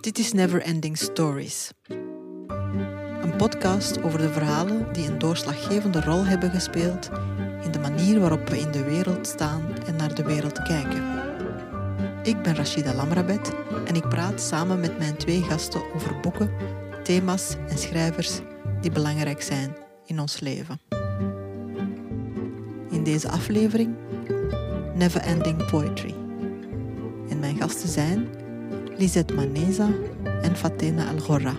Dit is Never Ending Stories. Een podcast over de verhalen die een doorslaggevende rol hebben gespeeld in de manier waarop we in de wereld staan en naar de wereld kijken. Ik ben Rashida Lamrabet en ik praat samen met mijn twee gasten over boeken, thema's en schrijvers die belangrijk zijn in ons leven. Deze aflevering Never Ending Poetry. En mijn gasten zijn Lisette Maneza en Fatena Al-Ghorra.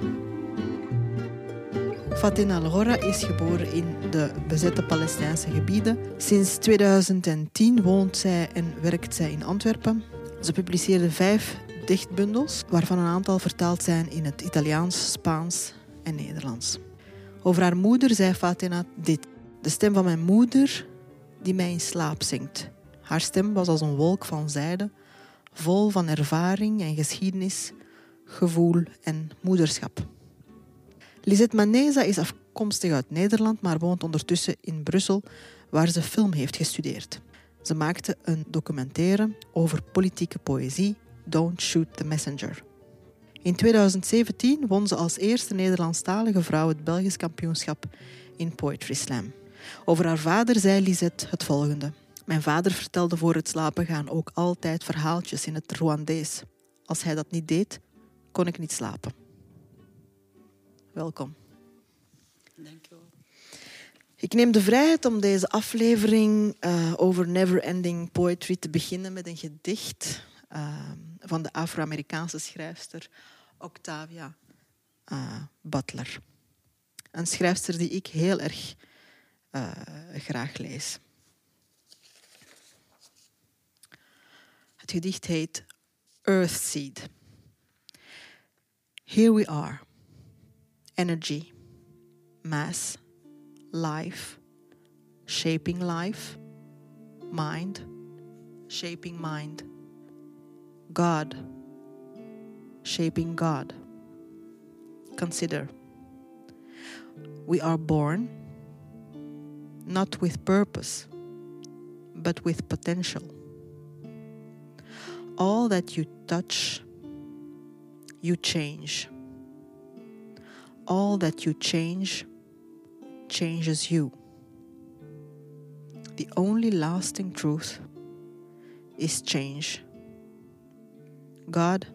Fatena Al-Ghorra is geboren in de bezette Palestijnse gebieden. Sinds 2010 woont zij en werkt zij in Antwerpen. Ze publiceerde vijf dichtbundels, waarvan een aantal vertaald zijn in het Italiaans, Spaans en Nederlands. Over haar moeder zei Fatina dit. De stem van mijn moeder die mij in slaap zingt. Haar stem was als een wolk van zijde, vol van ervaring en geschiedenis, gevoel en moederschap. Lisette Maneza is afkomstig uit Nederland, maar woont ondertussen in Brussel, waar ze film heeft gestudeerd. Ze maakte een documentaire over politieke poëzie, Don't Shoot the Messenger. In 2017 won ze als eerste Nederlandstalige vrouw het Belgisch kampioenschap in Poetry Slam. Over haar vader zei Lisette het volgende. Mijn vader vertelde voor het slapen gaan ook altijd verhaaltjes in het Rwandees. Als hij dat niet deed, kon ik niet slapen. Welkom. Dank wel. Ik neem de vrijheid om deze aflevering uh, over never-ending poetry te beginnen met een gedicht uh, van de Afro-Amerikaanse schrijfster Octavia uh, Butler. Een schrijfster die ik heel erg Eh, graag lees. Het gedicht heet Earthseed. Here we are. Energy, mass, life, shaping life, mind, shaping mind, God, shaping God. Consider we are born not with purpose, but with potential. All that you touch, you change. All that you change changes you. The only lasting truth is change. God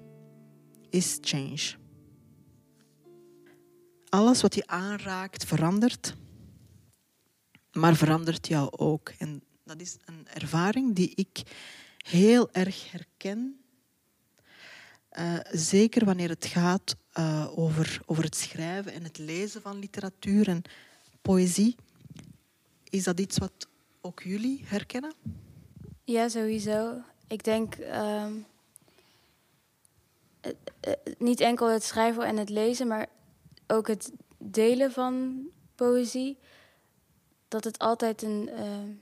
is change. Alles wat je aanraakt verandert, maar verandert jou ook. En dat is een ervaring die ik heel erg herken. Uh, zeker wanneer het gaat uh, over, over het schrijven en het lezen van literatuur en poëzie. Is dat iets wat ook jullie herkennen? Ja, sowieso. Ik denk uh, niet enkel het schrijven en het lezen, maar ook het delen van poëzie. Dat het altijd een, uh,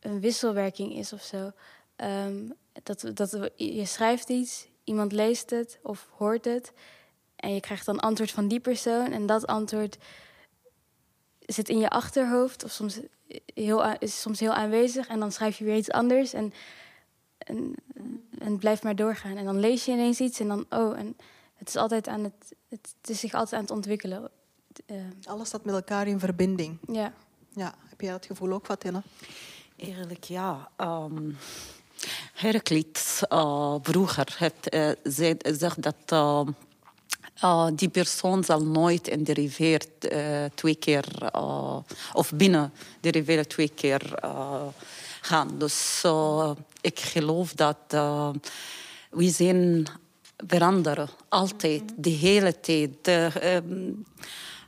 een wisselwerking is of zo. Um, dat, dat je schrijft iets, iemand leest het of hoort het. En je krijgt dan antwoord van die persoon. En dat antwoord zit in je achterhoofd. Of soms heel, is soms heel aanwezig. En dan schrijf je weer iets anders. En, en, en blijft maar doorgaan. En dan lees je ineens iets. En dan, oh, en het is altijd aan het, het, is zich altijd aan het ontwikkelen. Uh, Alles staat met elkaar in verbinding. Ja. Ja, heb jij dat gevoel ook, Fatina? Eigenlijk ja. Um, Heraklit uh, vroeger heeft uh, zegt dat uh, die persoon zal nooit in de rivier twee keer of binnen de rivier twee keer gaan. Dus ik geloof dat we zijn veranderen altijd, de hele tijd.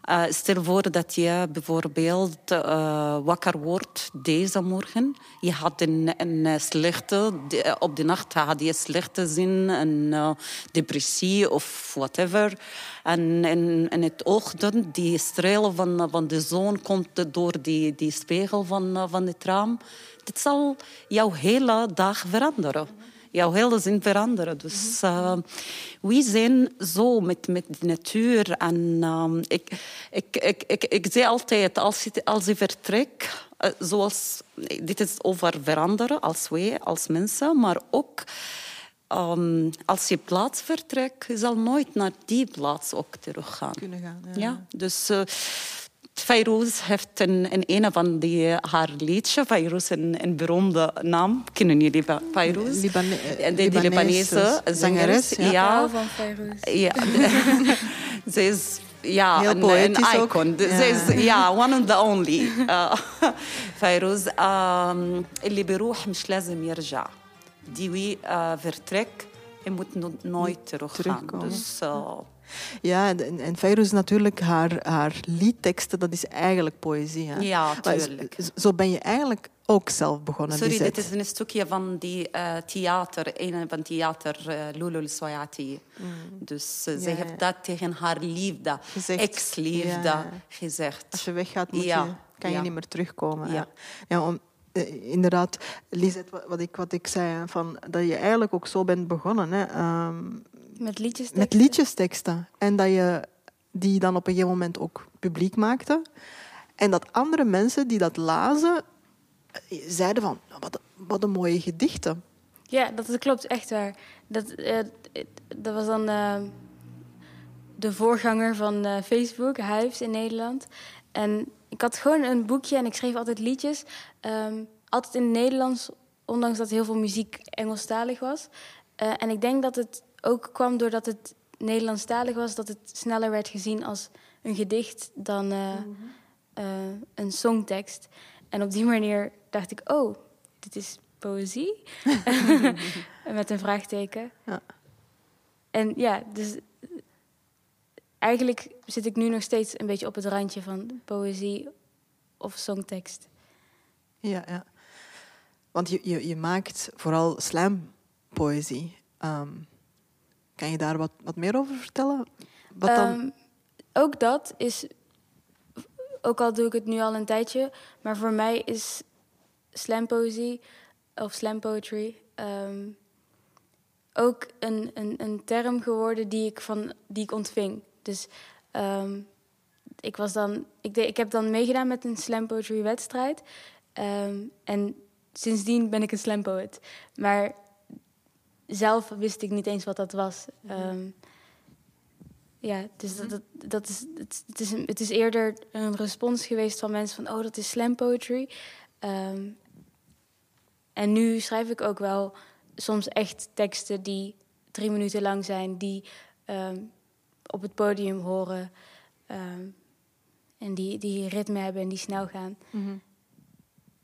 Uh, stel voor dat je bijvoorbeeld uh, wakker wordt deze morgen. Je had een, een slechte, op de nacht had je slechte zin, een uh, depressie of whatever. En in, het ochtend, die stralen van, van de zon komt door die, die spiegel van, van het raam. Dat zal jouw hele dag veranderen jouw hele zin veranderen. Dus uh, we zijn zo met, met de natuur. En uh, ik, ik, ik, ik, ik zeg altijd, als je, als je vertrekt, Uh, zoals, dit is over veranderen als wij, als mensen, maar ook um, als je plaats vertrekt, je zal nooit naar die plaats ook teruggaan. Kunnen gaan. Ja. Ja, dus uh, Fayrouz heeft een, een, een van die, haar liedje, Fayrouz, een, een beroemde naam. Kennen jullie Fayrouz? Libane de, die Libanese zangeres. Ja, Ja, van Feyrouz. ja. ze is ja, Heel een, een icon. Ja. Ze is ja, one of the only. Uh, فيروز um, اللي بيروح مش لازم يرجع. Die wie uh, vertrekt, hij moet no- nooit teruggaan. terugkomen. Dus uh, Ja, en, en Feyrouz natuurlijk, haar, haar liedteksten, dat is eigenlijk poëzie. Hè? ja, tuurlijk. Zo ben je eigenlijk ook zelf begonnen. Sorry, Lisette. dit is een stukje van die eh, theater, een van theater uh, Lulu Soyati. Dus uh, zij Ja, heeft ja. dat tegen haar liefde, Gezegd. ex-liefde, Ja. gezegd. Als je weggaat, moet Ja. je, kan je niet meer terugkomen. Ja. Ja. Om, eh, inderdaad, Lisette, wat, ik, wat ik zei, van, dat je eigenlijk ook zo bent begonnen. Hè, ehm, Met liedjes. met liedjesteksten. En dat je die dan op een gegeven moment ook publiek maakte. En dat andere mensen die dat lazen, eh, zeiden van, wat, wat een mooie gedichten. Ja, dat klopt, echt waar. Dat, eh, dat was dan eh, de voorganger van Facebook, Hives in Nederland. En ik had gewoon een boekje en ik schreef altijd liedjes. ehm, altijd in het Nederlands, ondanks dat heel veel muziek Engelstalig was. En ik denk dat het ook kwam doordat het Nederlandstalig was, dat het sneller werd gezien als een gedicht dan eh, eh, een songtekst. En op die manier dacht ik, oh, dit is poëzie. Met een vraagteken. Ja. En ja, dus eigenlijk zit ik nu nog steeds een beetje op het randje van poëzie of songtekst. Ja, ja. Want je, je, je maakt vooral slampoëzie. Ehm, kan je daar wat, wat meer over vertellen? Ehm, ook dat is, ook al doe ik het nu al een tijdje, maar voor mij is slampoëzie of slam poetry ehm, ook een, een, een term geworden die ik, van, die ik ontving. Dus ehm, ik, was dan, ik, deed, ik heb dan meegedaan met een slam poetry wedstrijd. En sindsdien ben ik een slam poet. Maar zelf wist ik niet eens wat dat was. Ehm, ja, dus dat, dat, dat is, het, het, is het is eerder een respons geweest van mensen van... oh, dat is slam poetry. Ehm, en nu schrijf ik ook wel soms echt teksten die drie minuten lang zijn... die ehm, op het podium horen en die, die ritme hebben en die snel gaan. Mhm,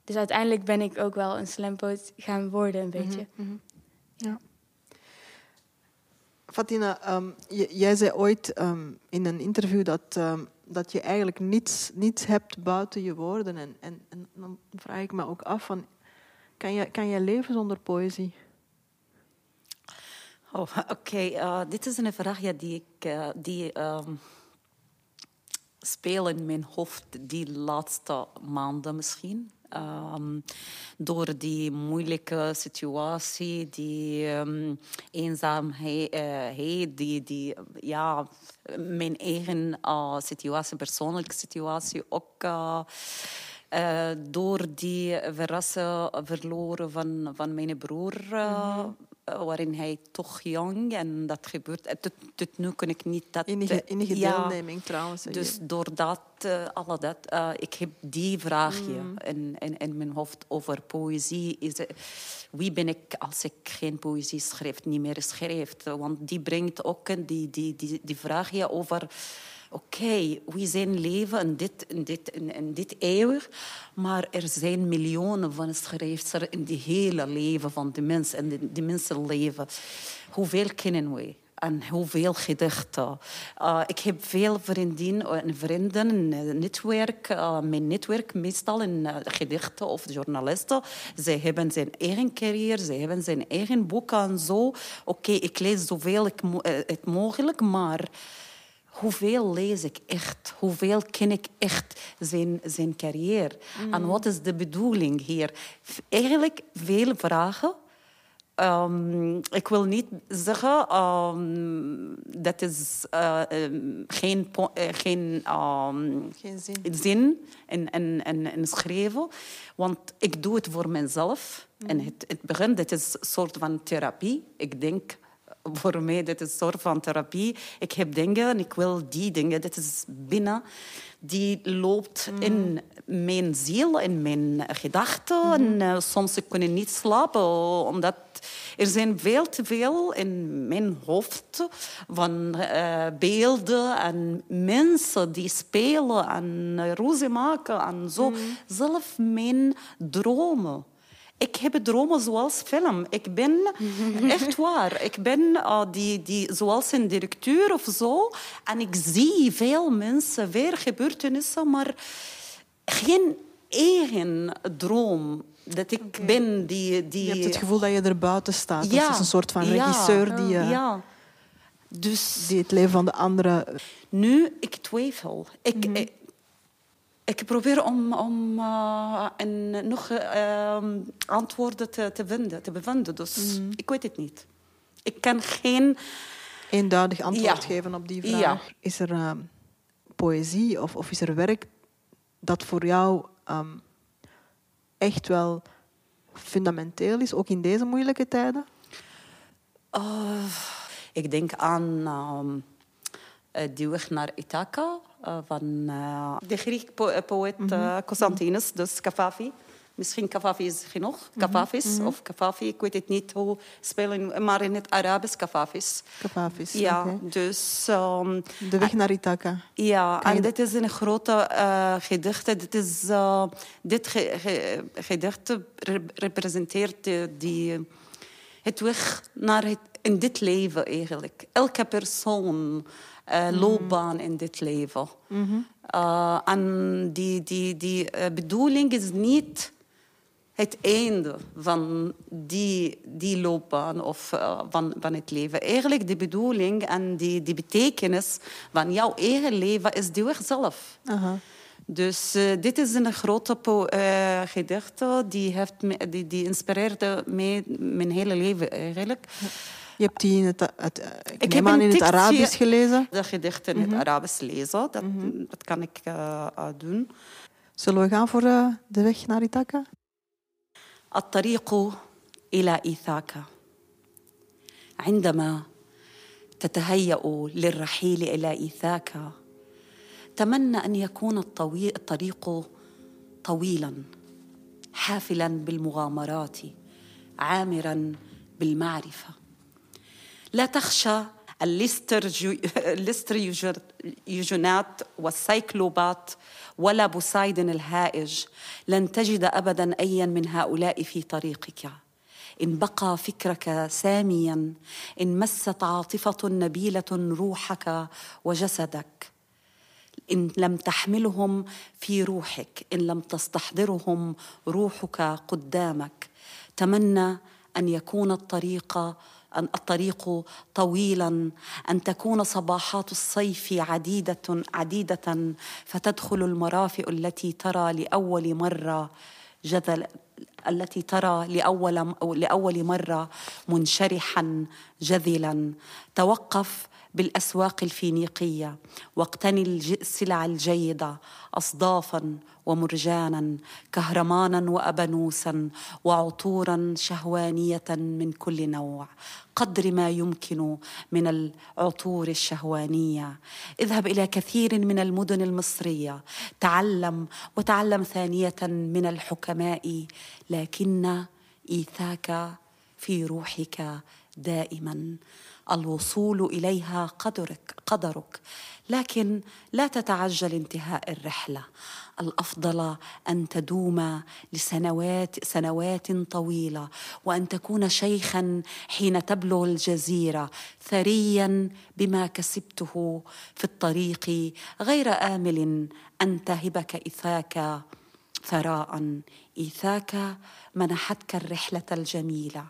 Dus uiteindelijk ben ik ook wel een slampoot gaan worden, een beetje. mhm. Ja. Fatina, ehm, jij zei ooit ehm, in een interview dat, ehm, dat je eigenlijk niets, niets hebt buiten je woorden. En, en, en dan vraag ik me ook af, van, kan, je, kan je leven zonder poëzie? Oh, Oké, eh, dit is een vraag ja, die ik eh, die, speel in mijn hoofd die laatste maanden misschien. Ehm, door die moeilijke situatie, die ehm, eenzaamheid, eh, die, die, ja, mijn eigen eh, situatie, persoonlijke situatie ook. eh, door die verrassen verloren van, van mijn broer, eh, waarin hij toch jong en dat gebeurt. eh, Tot, tot nu kan ik niet dat. Innige ja, deelneming trouwens. je. dus door dat, eh, alle dat, eh, ik heb die vraagje in, in, in mijn hoofd over poëzie. Is, eh, wie ben ik als ik geen poëzie schrijf, niet meer schrijf? Want die brengt ook die, die, die, die vraagje over... Oké, we zijn leven in dit, in, dit, in, dit eeuw, maar er zijn miljoenen van schrijvers in die hele leven van de mens en de, de mensenleven. Hoeveel kennen we? En hoeveel gedichten. Uh, ik heb veel vriendinnen en vrienden, netwerk. Uh, mijn netwerk meestal in uh, gedichten of journalisten. Zij hebben zijn eigen carrière, zij hebben zijn eigen boeken en zo. Oké, ik lees zoveel ik mo eh, het mogelijk, maar hoeveel lees ik echt? Hoeveel ken ik echt zijn, zijn carrière? En wat is de bedoeling hier? Eigenlijk veel vragen ehm, ik wil niet zeggen ehm, dat is uh, geen, uh, geen, um, geen zin, zin in, in, in, in, schrijven. Want ik doe het voor mezelf. Mm. En het, het begint, dit is een soort van therapie. Ik denk voor mij, dit is een soort van therapie. Ik heb dingen en ik wil die dingen. Dit is binnen. Die loopt mm. in mijn ziel, in mijn gedachten. Mm -hmm. En uh, soms ik niet slapen, omdat er zijn veel te veel in mijn hoofd van uh, beelden en mensen die spelen en roze maken en zo. Mm. Zelf mijn dromen. Ik heb dromen zoals film. Ik ben echt waar. Ik ben uh, die, die, zoals een directeur of zo. En ik zie veel mensen, weer gebeurtenissen, maar geen eigen droom. Dat ik okay. ben die, die... Je hebt het gevoel dat je er buiten staat. Ja. Dat is een soort van regisseur ja. die, uh, ja. dus, die het leven van de anderen... Nu, ik twijfel. Ik, mm -hmm. ik, ik probeer om, om uh, en nog uh, antwoorden te, te, vinden, te bevinden. Dus mm. ik weet het niet. Ik kan geen... Eenduidig antwoord ja. geven op die vraag. Ja. Is er uh, poëzie of, of is er werk dat voor jou um, echt wel fundamenteel is, ook in deze moeilijke tijden? ik denk aan die weg naar Ithaca uh, van uh, de Griek po poëet -hmm. Constantinus, dus Kafafi. Misschien Kafafi is genoeg, Kafafis mm -hmm. of Kafafi, ik weet het niet hoe spelen, maar in het Arabisch Kafafis. Kafafis, Ja, okay. dus... Um, de weg naar Ithaca. Ja, en dit is een grote uh, gedicht. Dit, is, uh, dit ge representeert die, het weg naar het, in dit leven eigenlijk. Elke persoon loopbaan in dit leven. Mm -hmm. uh, en die, die, die uh, bedoeling is niet het einde van die, die loopbaan of van, van het leven. Eigenlijk de bedoeling en die, die betekenis van jouw eigen leven is de weg zelf. Dus dit is een grote gedicht die, heeft me, die, die inspireerde mij mijn hele leven eigenlijk. Ja. Je hebt die in het, het, ik, ik heb aan in het Arabisch gelezen. Dat gedicht in mm -hmm. het Arabisch lezen, dat, mm -hmm. dat kan ik uh, doen. Zullen we gaan voor uh, de weg naar Ithaca? الطريق إلى إيثاكا عندما تتهيأ للرحيل إلى إيثاكا تمنى أن يكون الطريق طويلا حافلا بالمغامرات عامرا بالمعرفه لا تخشى. الليستريوجينات والسيكلوبات ولا بوسايدن الهائج لن تجد ابدا ايا من هؤلاء في طريقك. إن بقى فكرك ساميا إن مست عاطفة نبيلة روحك وجسدك. إن لم تحملهم في روحك إن لم تستحضرهم روحك قدامك. تمنى أن يكون الطريق الطريق طويلا أن تكون صباحات الصيف عديدة عديدة فتدخل المرافئ التي ترى لأول مرة جذل التي ترى لأول لأول مرة منشرحا جذلا. توقف بالأسواق الفينيقية. واقتني السلع الجيدة اصدافا ومرجانا كهرمانا وابانوسا وعطورا شهوانية من كل نوع. قدر ما يمكن من العطور الشهوانية. اذهب إلى كثير من المدن المصرية. تعلم وتعلم ثانية من الحكماء. لكن إيثاك في روحك دائما. الوصول إليها قدرك قدرك. لكن لا تتعجل انتهاء الرحلة. الأفضل أن تدوم لسنوات سنوات طويلة وأن تكون شيخا حين تبلغ الجزيرة ثريا بما كسبته في الطريق غير آمل أن تهبك اثاك ثراء إيثاك منحتك الرحلة الجميلة.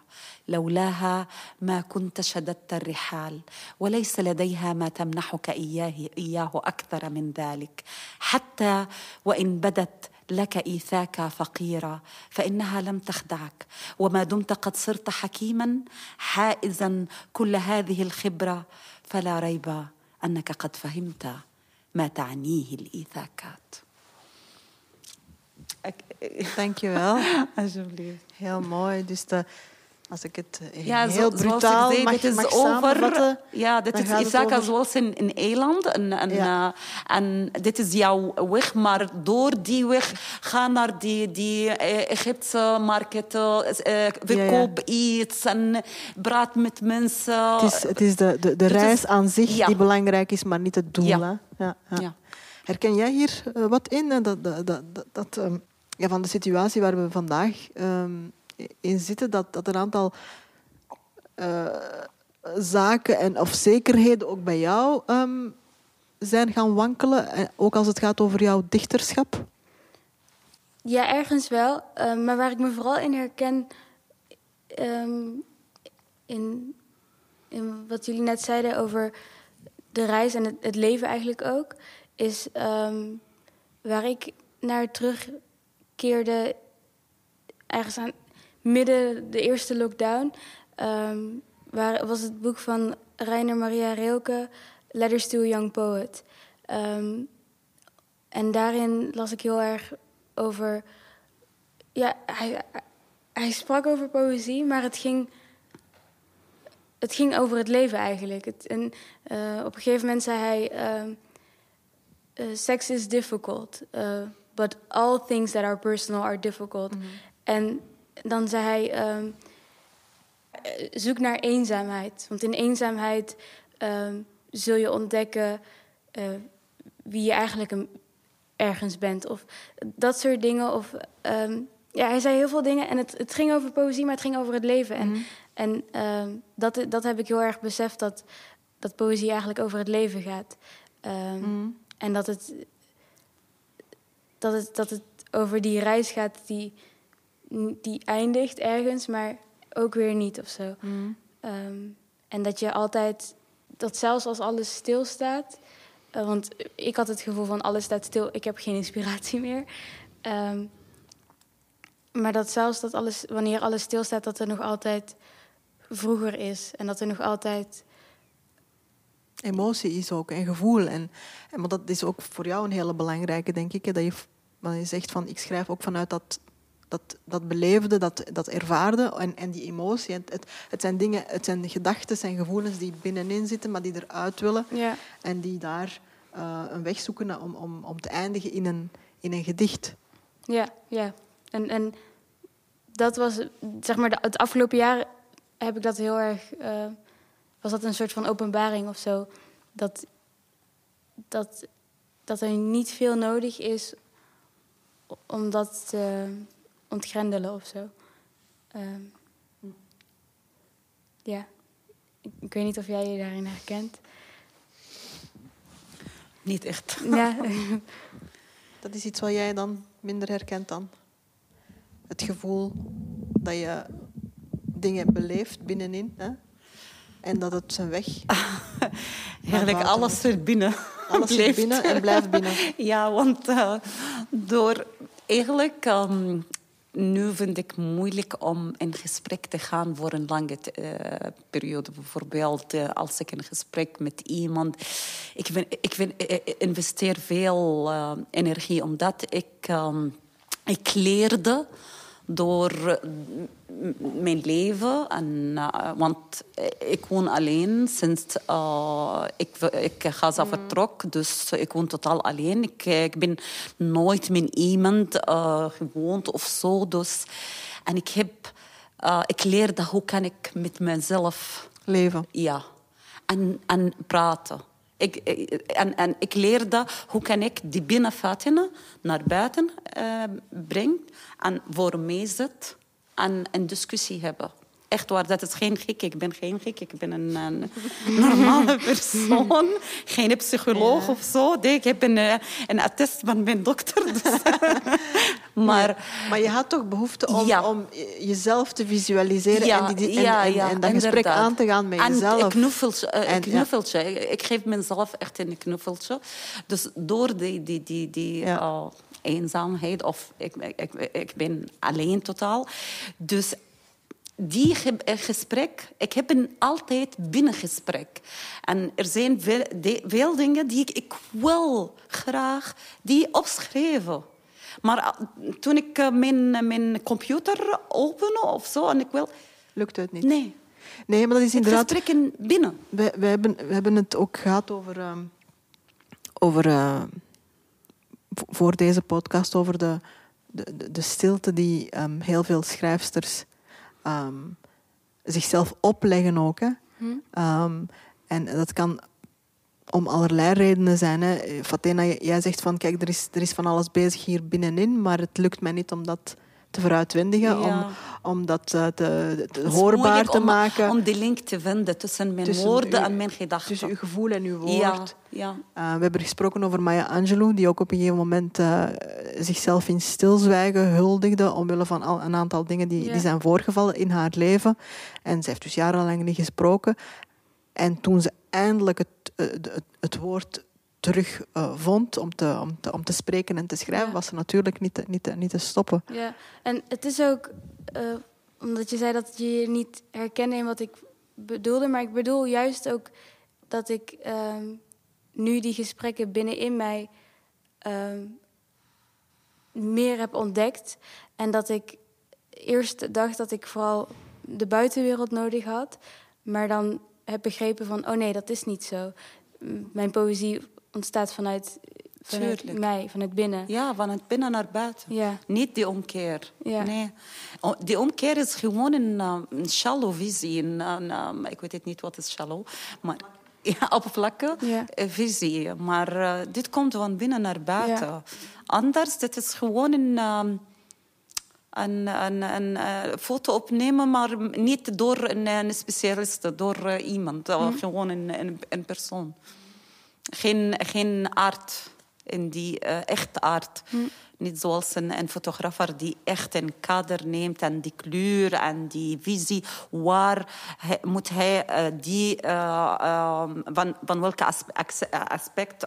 لولاها ما كنت شددت الرحال وليس لديها ما تمنحك إياه إياه أكثر من ذلك. حتى وإن بدت لك إيثاك فقيرة فإنها لم تخدعك. وما دمت قد صرت حكيما حائزا كل هذه الخبرة. فلا ريب أنك قد فهمت ما تعنيه الإيثاكات. Dankjewel. Alsjeblieft. Heel mooi. Dus de, als ik het Ja, heel zo, brutaal zoals ik zei, mag, dit is mag over. Ja, dit is Isaka zoals in, in eiland. En, en, Ja. eh, en dit is jouw weg, maar door die weg ga naar die, die eh, Egyptische markten, eh, verkoop iets en praat met mensen. Het is, het is de, de, de is- reis aan zich die belangrijk is, maar niet het doel. Hè? Ja. Herken jij hier eh, wat in? dat, dat, dat, dat, ehm, van de situatie waar we vandaag ehm, in zitten, dat, dat een aantal eh, zaken en, of zekerheden ook bij jou ehm, zijn gaan wankelen, eh, ook als het gaat over jouw dichterschap? Ja, ergens wel. Eh, maar waar ik me vooral in herken, ehm, in, wat jullie net zeiden over de reis en het, leven eigenlijk ook, is ehm, waar ik naar terugkeerde, ergens aan midden de eerste lockdown, ehm, waar, was het boek van Rainer Maria Rilke, Letters to a Young Poet. Ehm, en daarin las ik heel erg over. Ja, hij, hij sprak over poëzie, maar het ging. Het ging over het leven eigenlijk. Het, en eh, op een gegeven moment zei hij: ehm, eh, Sex is difficult, eh, but all things that are personal are difficult. En dan zei hij: ehm, eh, Zoek naar eenzaamheid. Want in eenzaamheid ehm, zul je ontdekken eh, wie je eigenlijk een, ergens bent. Of dat soort dingen. Of, ehm, ja, hij zei heel veel dingen. En het, het ging over poëzie, maar het ging over het leven. En, en ehm, dat, dat heb ik heel erg beseft, dat, dat poëzie eigenlijk over het leven gaat. Ehm, En dat het, dat, het, dat het over die reis gaat die, die eindigt ergens, maar ook weer niet of zo. Ehm, en dat je altijd, dat zelfs als alles stilstaat, eh, want ik had het gevoel van alles staat stil, ik heb geen inspiratie meer. Ehm, maar dat zelfs dat alles, wanneer alles stilstaat, dat er nog altijd vroeger is. En dat er nog altijd. Emotie is ook en gevoel. En, en, maar dat is ook voor jou een hele belangrijke, denk ik. Hè, dat je, wanneer je zegt van ik schrijf ook vanuit dat, dat, dat beleefde, dat, dat ervaarde en, en die emotie. Het, het, het zijn dingen, het zijn gedachten en gevoelens die binnenin zitten, maar die eruit willen. Ja, En die daar eh, een weg zoeken om, om, om te eindigen in een, in een gedicht. ja, ja. En, en dat was, zeg maar, het afgelopen jaar heb ik dat heel erg. eh, was dat een soort van openbaring of zo? Dat, dat, dat er niet veel nodig is om dat te ontgrendelen of zo. Ehm, ja. Ik, ik weet niet of jij je daarin herkent. Niet echt. Ja, Dat is iets wat jij dan minder herkent dan. Het gevoel dat je dingen beleeft binnenin. Hè? En dat het zijn weg. Eigenlijk alles er binnen. Alles blijft. binnen en blijft binnen. Ja, want eh, door eigenlijk... ehm, nu vind ik moeilijk om in gesprek te gaan voor een lange eh, periode. Bijvoorbeeld eh, als ik een gesprek met iemand... Ik, ben, ik, ben, ik investeer veel energie omdat ik, ehm, ik leerde door eh, mijn leven. En, eh, want ik woon alleen sinds eh, ik, ik Gaza vertrok. Dus ik woon totaal alleen. Ik, ik ben nooit met iemand eh, gewoond of zo. Dus, en ik, heb, eh, ik leerde hoe kan ik met mezelf Leven. ja. En, en praten. Ik, ik- en, en ik leerde hoe kan ik die binnenvaten naar buiten eh, brengen en voor mij zit en een discussie hebben. Echt waar, dat is geen gek. Ik ben geen gek. Ik ben een, een normale persoon. Geen psycholoog of zo. Ik heb een, eh, een attest van mijn dokter. Dus. maar Maar je had toch behoefte om, Ja. om jezelf te visualiseren en, die, en, en, dat gesprek inderdaad. aan te gaan met en jezelf. Een knuffeltje. eh, een knuffeltje. Ik geef mezelf echt een knuffeltje. Dus door die, die, die, die eh, eenzaamheid of ik, ik, ik ben alleen totaal. Dus die gesprek, ik heb een altijd binnengesprek. En er zijn veel, veel dingen die ik, ik wil graag die opschrijven. Maar eh, toen ik eh, mijn, mijn computer open of zo en ik wil... Lukt het niet? Nee. Nee, maar dat is inderdaad... Gesprekken binnen. We, we, hebben, we hebben het ook gehad over... Uh, over uh, voor deze podcast over de, de, de stilte die um, heel veel schrijfsters um, zichzelf opleggen ook. Hè. Hm. Um, en dat kan om allerlei redenen zijn. Hè. Fatena, jij zegt van kijk, er is, er is van alles bezig hier binnenin, maar het lukt mij niet om dat te veruitwendigen, om, om dat uh, te, te hoorbaar te om, maken. Om die link te vinden tussen mijn woorden en mijn gedachten. Tussen uw gevoel en uw woord. Ja, ja. Uh, we hebben gesproken over Maya Angelou, die ook op een gegeven moment uh, zichzelf in stilzwijgen huldigde omwille van al, een aantal dingen die, die zijn voorgevallen in haar leven. En ze heeft dus jarenlang niet gesproken. En toen ze eindelijk het, het, het woord terug uh, vond om te, om, te, om te spreken en te schrijven, was er natuurlijk niet te, niet, te, niet te stoppen. Ja, en het is ook, uh, omdat je zei dat je je niet herkende in wat ik bedoelde, maar ik bedoel juist ook dat ik uh, nu die gesprekken binnenin mij ehm, meer heb ontdekt. En dat ik eerst dacht dat ik vooral de buitenwereld nodig had, maar dan heb begrepen van, oh nee, dat is niet zo. Mijn poëzie ontstaat vanuit, vanuit mij, vanuit binnen. Ja, van het binnen naar buiten. Ja. Niet die omkeer. Ja. Nee. Die omkeer is gewoon een, een shallow visie. Een, een, um, ik weet het niet wat is shallow, maar ja, oppervlakke ja. visie. Maar uh, dit komt van binnen naar buiten. Ja. Anders, dit is gewoon een... Um, een, een, een uh, foto opnemen, maar niet door een, een specialist, door iemand. Mm. Gewoon een, een, een persoon geen, geen aard in die uh, echt aard. Hm. Niet zoals een, een fotografer die echt een kader neemt en die kleur en die visie. Waar hij, moet hij uh, die, uh, van, van welke aspect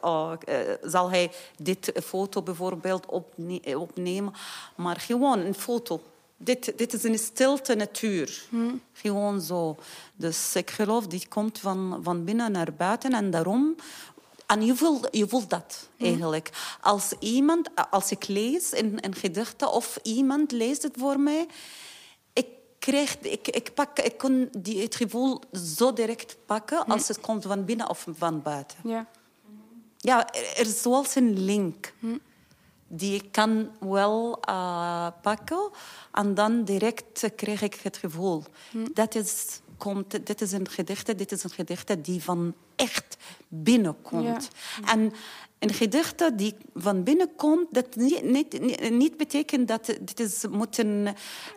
zal hij dit foto bijvoorbeeld opne opnemen. Maar gewoon een foto. Dit, dit is een stilte natuur. Hm. Gewoon zo. Dus ik geloof, dit komt van, van binnen naar buiten. En daarom en je voelt, je voelt dat mhm. eigenlijk. Als iemand, als ik lees in, in gedichten of iemand leest het voor mij, ik kreeg, ik, ik, pak, ik kon die, het gevoel zo direct pakken mhm. als het komt van binnen of van buiten. Ja, ja er is zoals een link. Mhm. Die ik kan wel uh, pakken en dan direct krijg ik het gevoel. Dat is komt, dit is een gedichte, dit is een gedichte die van echt binnenkomt. En een gedichte die van binnenkomt, dat niet, niet, niet betekent dat dit is moet een,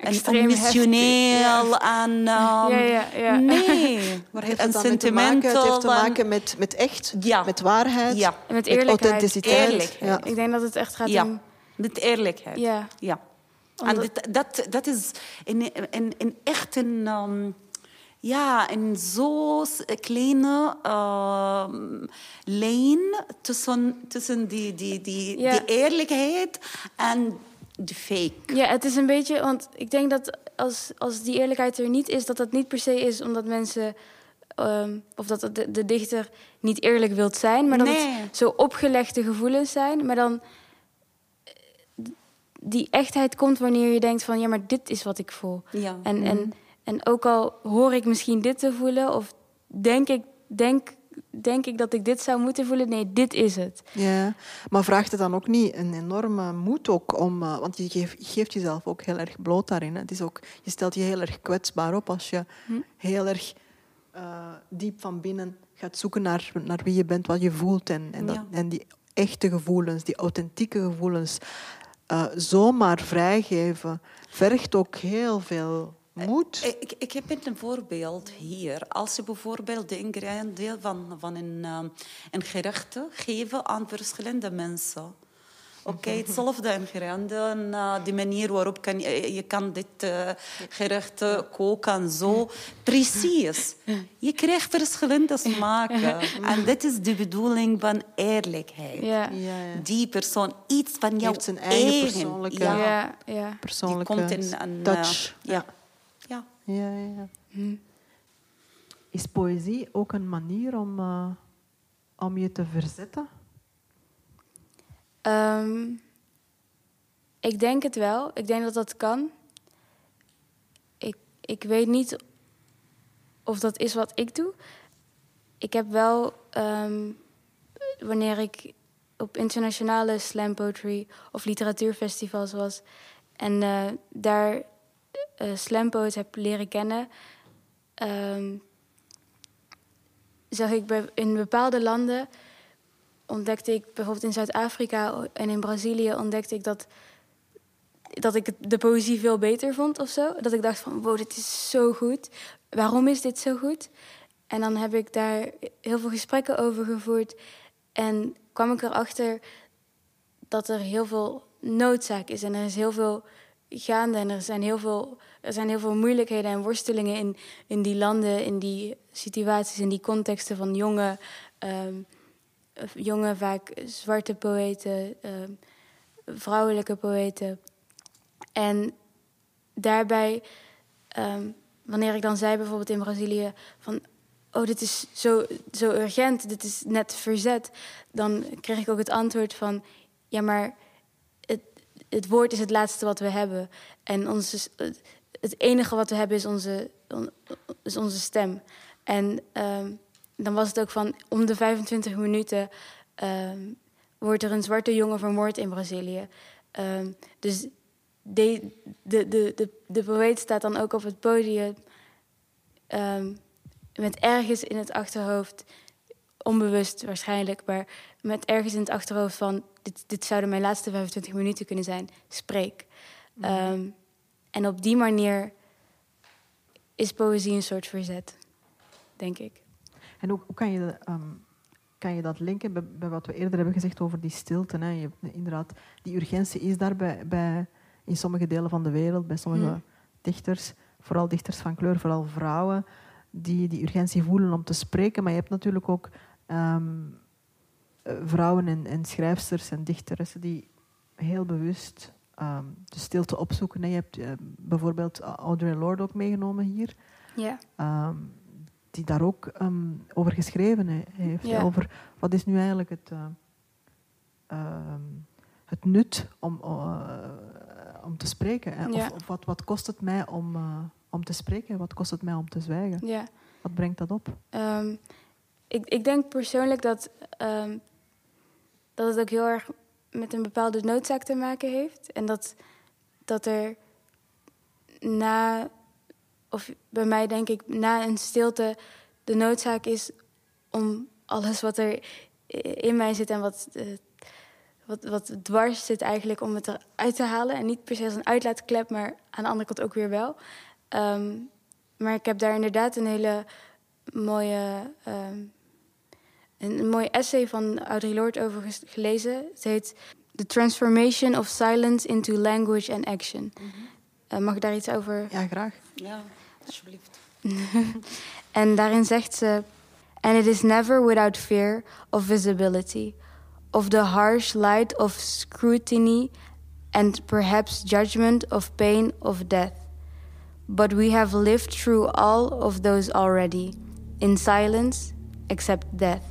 een emotioneel en um, ja, ja, ja. nee, maar heeft het sentimental. Het heeft te maken met, met echt, met waarheid, ja. met, met authenticiteit. Eerlijkheid. Ik denk dat het echt gaat om met eerlijkheid. Ja. ja. En dat, dat, dat is in, in, in echt een um, ja, een zo kleine uh, lijn tussen, tussen die, die, die, die eerlijkheid en de fake. Ja, het is een beetje, want ik denk dat als, als die eerlijkheid er niet is, dat dat niet per se is omdat mensen. Um, of dat de, de, dichter niet eerlijk wilt zijn, maar dat het zo opgelegde gevoelens zijn. Maar dan die echtheid komt wanneer je denkt van ja, maar dit is wat ik voel. Ja. En, en mhm. En ook al hoor ik misschien dit te voelen, of denk ik, denk, denk ik dat ik dit zou moeten voelen, nee, dit is het. Ja, maar vraagt het dan ook niet een enorme moed ook om, uh, want je geeft, geeft, jezelf ook heel erg bloot daarin. Hè. Het is ook, je stelt je heel erg kwetsbaar op als je hm? heel erg uh, diep van binnen gaat zoeken naar, naar wie je bent, wat je voelt en, en, dat, en die echte gevoelens, die authentieke gevoelens, uh, zomaar vrijgeven, vergt ook heel veel moet. Eh, ik, ik heb een voorbeeld hier. Als je bijvoorbeeld de ingrediënten van, van een, um, een gerecht geeft aan verschillende mensen. Oké, hetzelfde ingrediënten. Uh, de manier waarop kan je, je kan dit uh, gerecht uh, koken zo. Precies. Je krijgt verschillende smaken. En dit is de bedoeling van eerlijkheid. Ja. Die persoon, iets van jouw zijn eigen, persoonlijke, ja. Ja. persoonlijke Die komt in een, touch. ja. Ja. Ja, ja. Is poëzie ook een manier om, om je te verzetten? Um, ik denk het wel. Ik denk dat dat kan. Ik, ik weet niet of dat is wat ik doe. Ik heb wel, um, wanneer ik op internationale slam poetry of literatuurfestivals was en uh, daar uh, slam poets heb leren kennen, um, zag ik bij, in bepaalde landen ontdekte ik bijvoorbeeld in Zuid-Afrika en in Brazilië ontdekte ik dat, dat ik de poëzie veel beter vond of zo. Dat ik dacht van wow, dit is zo goed. Waarom is dit zo goed? En dan heb ik daar heel veel gesprekken over gevoerd. En kwam ik erachter dat er heel veel noodzaak is. En er is heel veel gaande. En er zijn heel veel, er zijn heel veel moeilijkheden en worstelingen in, in die landen, in die situaties, in die contexten van jonge. Um, jonge, vaak zwarte poëten, uh, vrouwelijke poëten. En daarbij, um, wanneer ik dan zei bijvoorbeeld in Brazilië van... oh, dit is zo, zo urgent, dit is net verzet... dan kreeg ik ook het antwoord van... ja, maar het, woord is het laatste wat we hebben. En onze, het enige wat we hebben is onze, is onze stem. En... Um, dan was het ook van om de 25 minuten um, wordt er een zwarte jongen vermoord in Brazilië. Um, dus de, de, de, de, de poëet staat dan ook op het podium um, met ergens in het achterhoofd, onbewust waarschijnlijk, maar met ergens in het achterhoofd van dit, dit zouden mijn laatste 25 minuten kunnen zijn, spreek. Mm. en op die manier is poëzie een soort verzet, denk ik. En hoe, hoe kan, je, um, kan je dat linken bij, bij, wat we eerder hebben gezegd over die stilte? Hè? Je, inderdaad, die urgentie is daar bij, bij, in sommige delen van de wereld, bij sommige mm. dichters, vooral dichters van kleur, vooral vrouwen, die die urgentie voelen om te spreken. Maar je hebt natuurlijk ook um, vrouwen en, en, schrijfsters en dichters die heel bewust um, de stilte opzoeken. Je hebt uh, bijvoorbeeld Audre Lorde ook meegenomen hier. Ja. Um, die daar ook um, over geschreven heeft. Ja. Over wat is nu eigenlijk het, uh, uh, het nut om, om te spreken. Hè? Ja. Of, of, wat, wat kost het mij om, om te spreken? Wat kost het mij om te zwijgen? Ja. Wat brengt dat op? Ik, ik denk persoonlijk dat, um, dat het ook heel erg met een bepaalde noodzaak te maken heeft. En dat, dat er na of bij mij denk ik, na een stilte de noodzaak is om alles wat er in mij zit en wat, uh, wat, wat dwars zit eigenlijk, om het eruit te halen. En niet per se als een uitlaatklep, maar aan de andere kant ook weer wel. Um, maar ik heb daar inderdaad een hele mooie, um, een, een mooie essay van Audre Lorde over gelezen. Het heet The Transformation of Silence into Language and Action. Mm -hmm. uh, mag ik daar iets over? Ja, graag. Ja. Alsjeblieft. en daarin zegt ze: And it is never without fear of visibility, of the harsh light of scrutiny, and perhaps judgment of pain of death. But we have lived through all of those already, in silence, except death.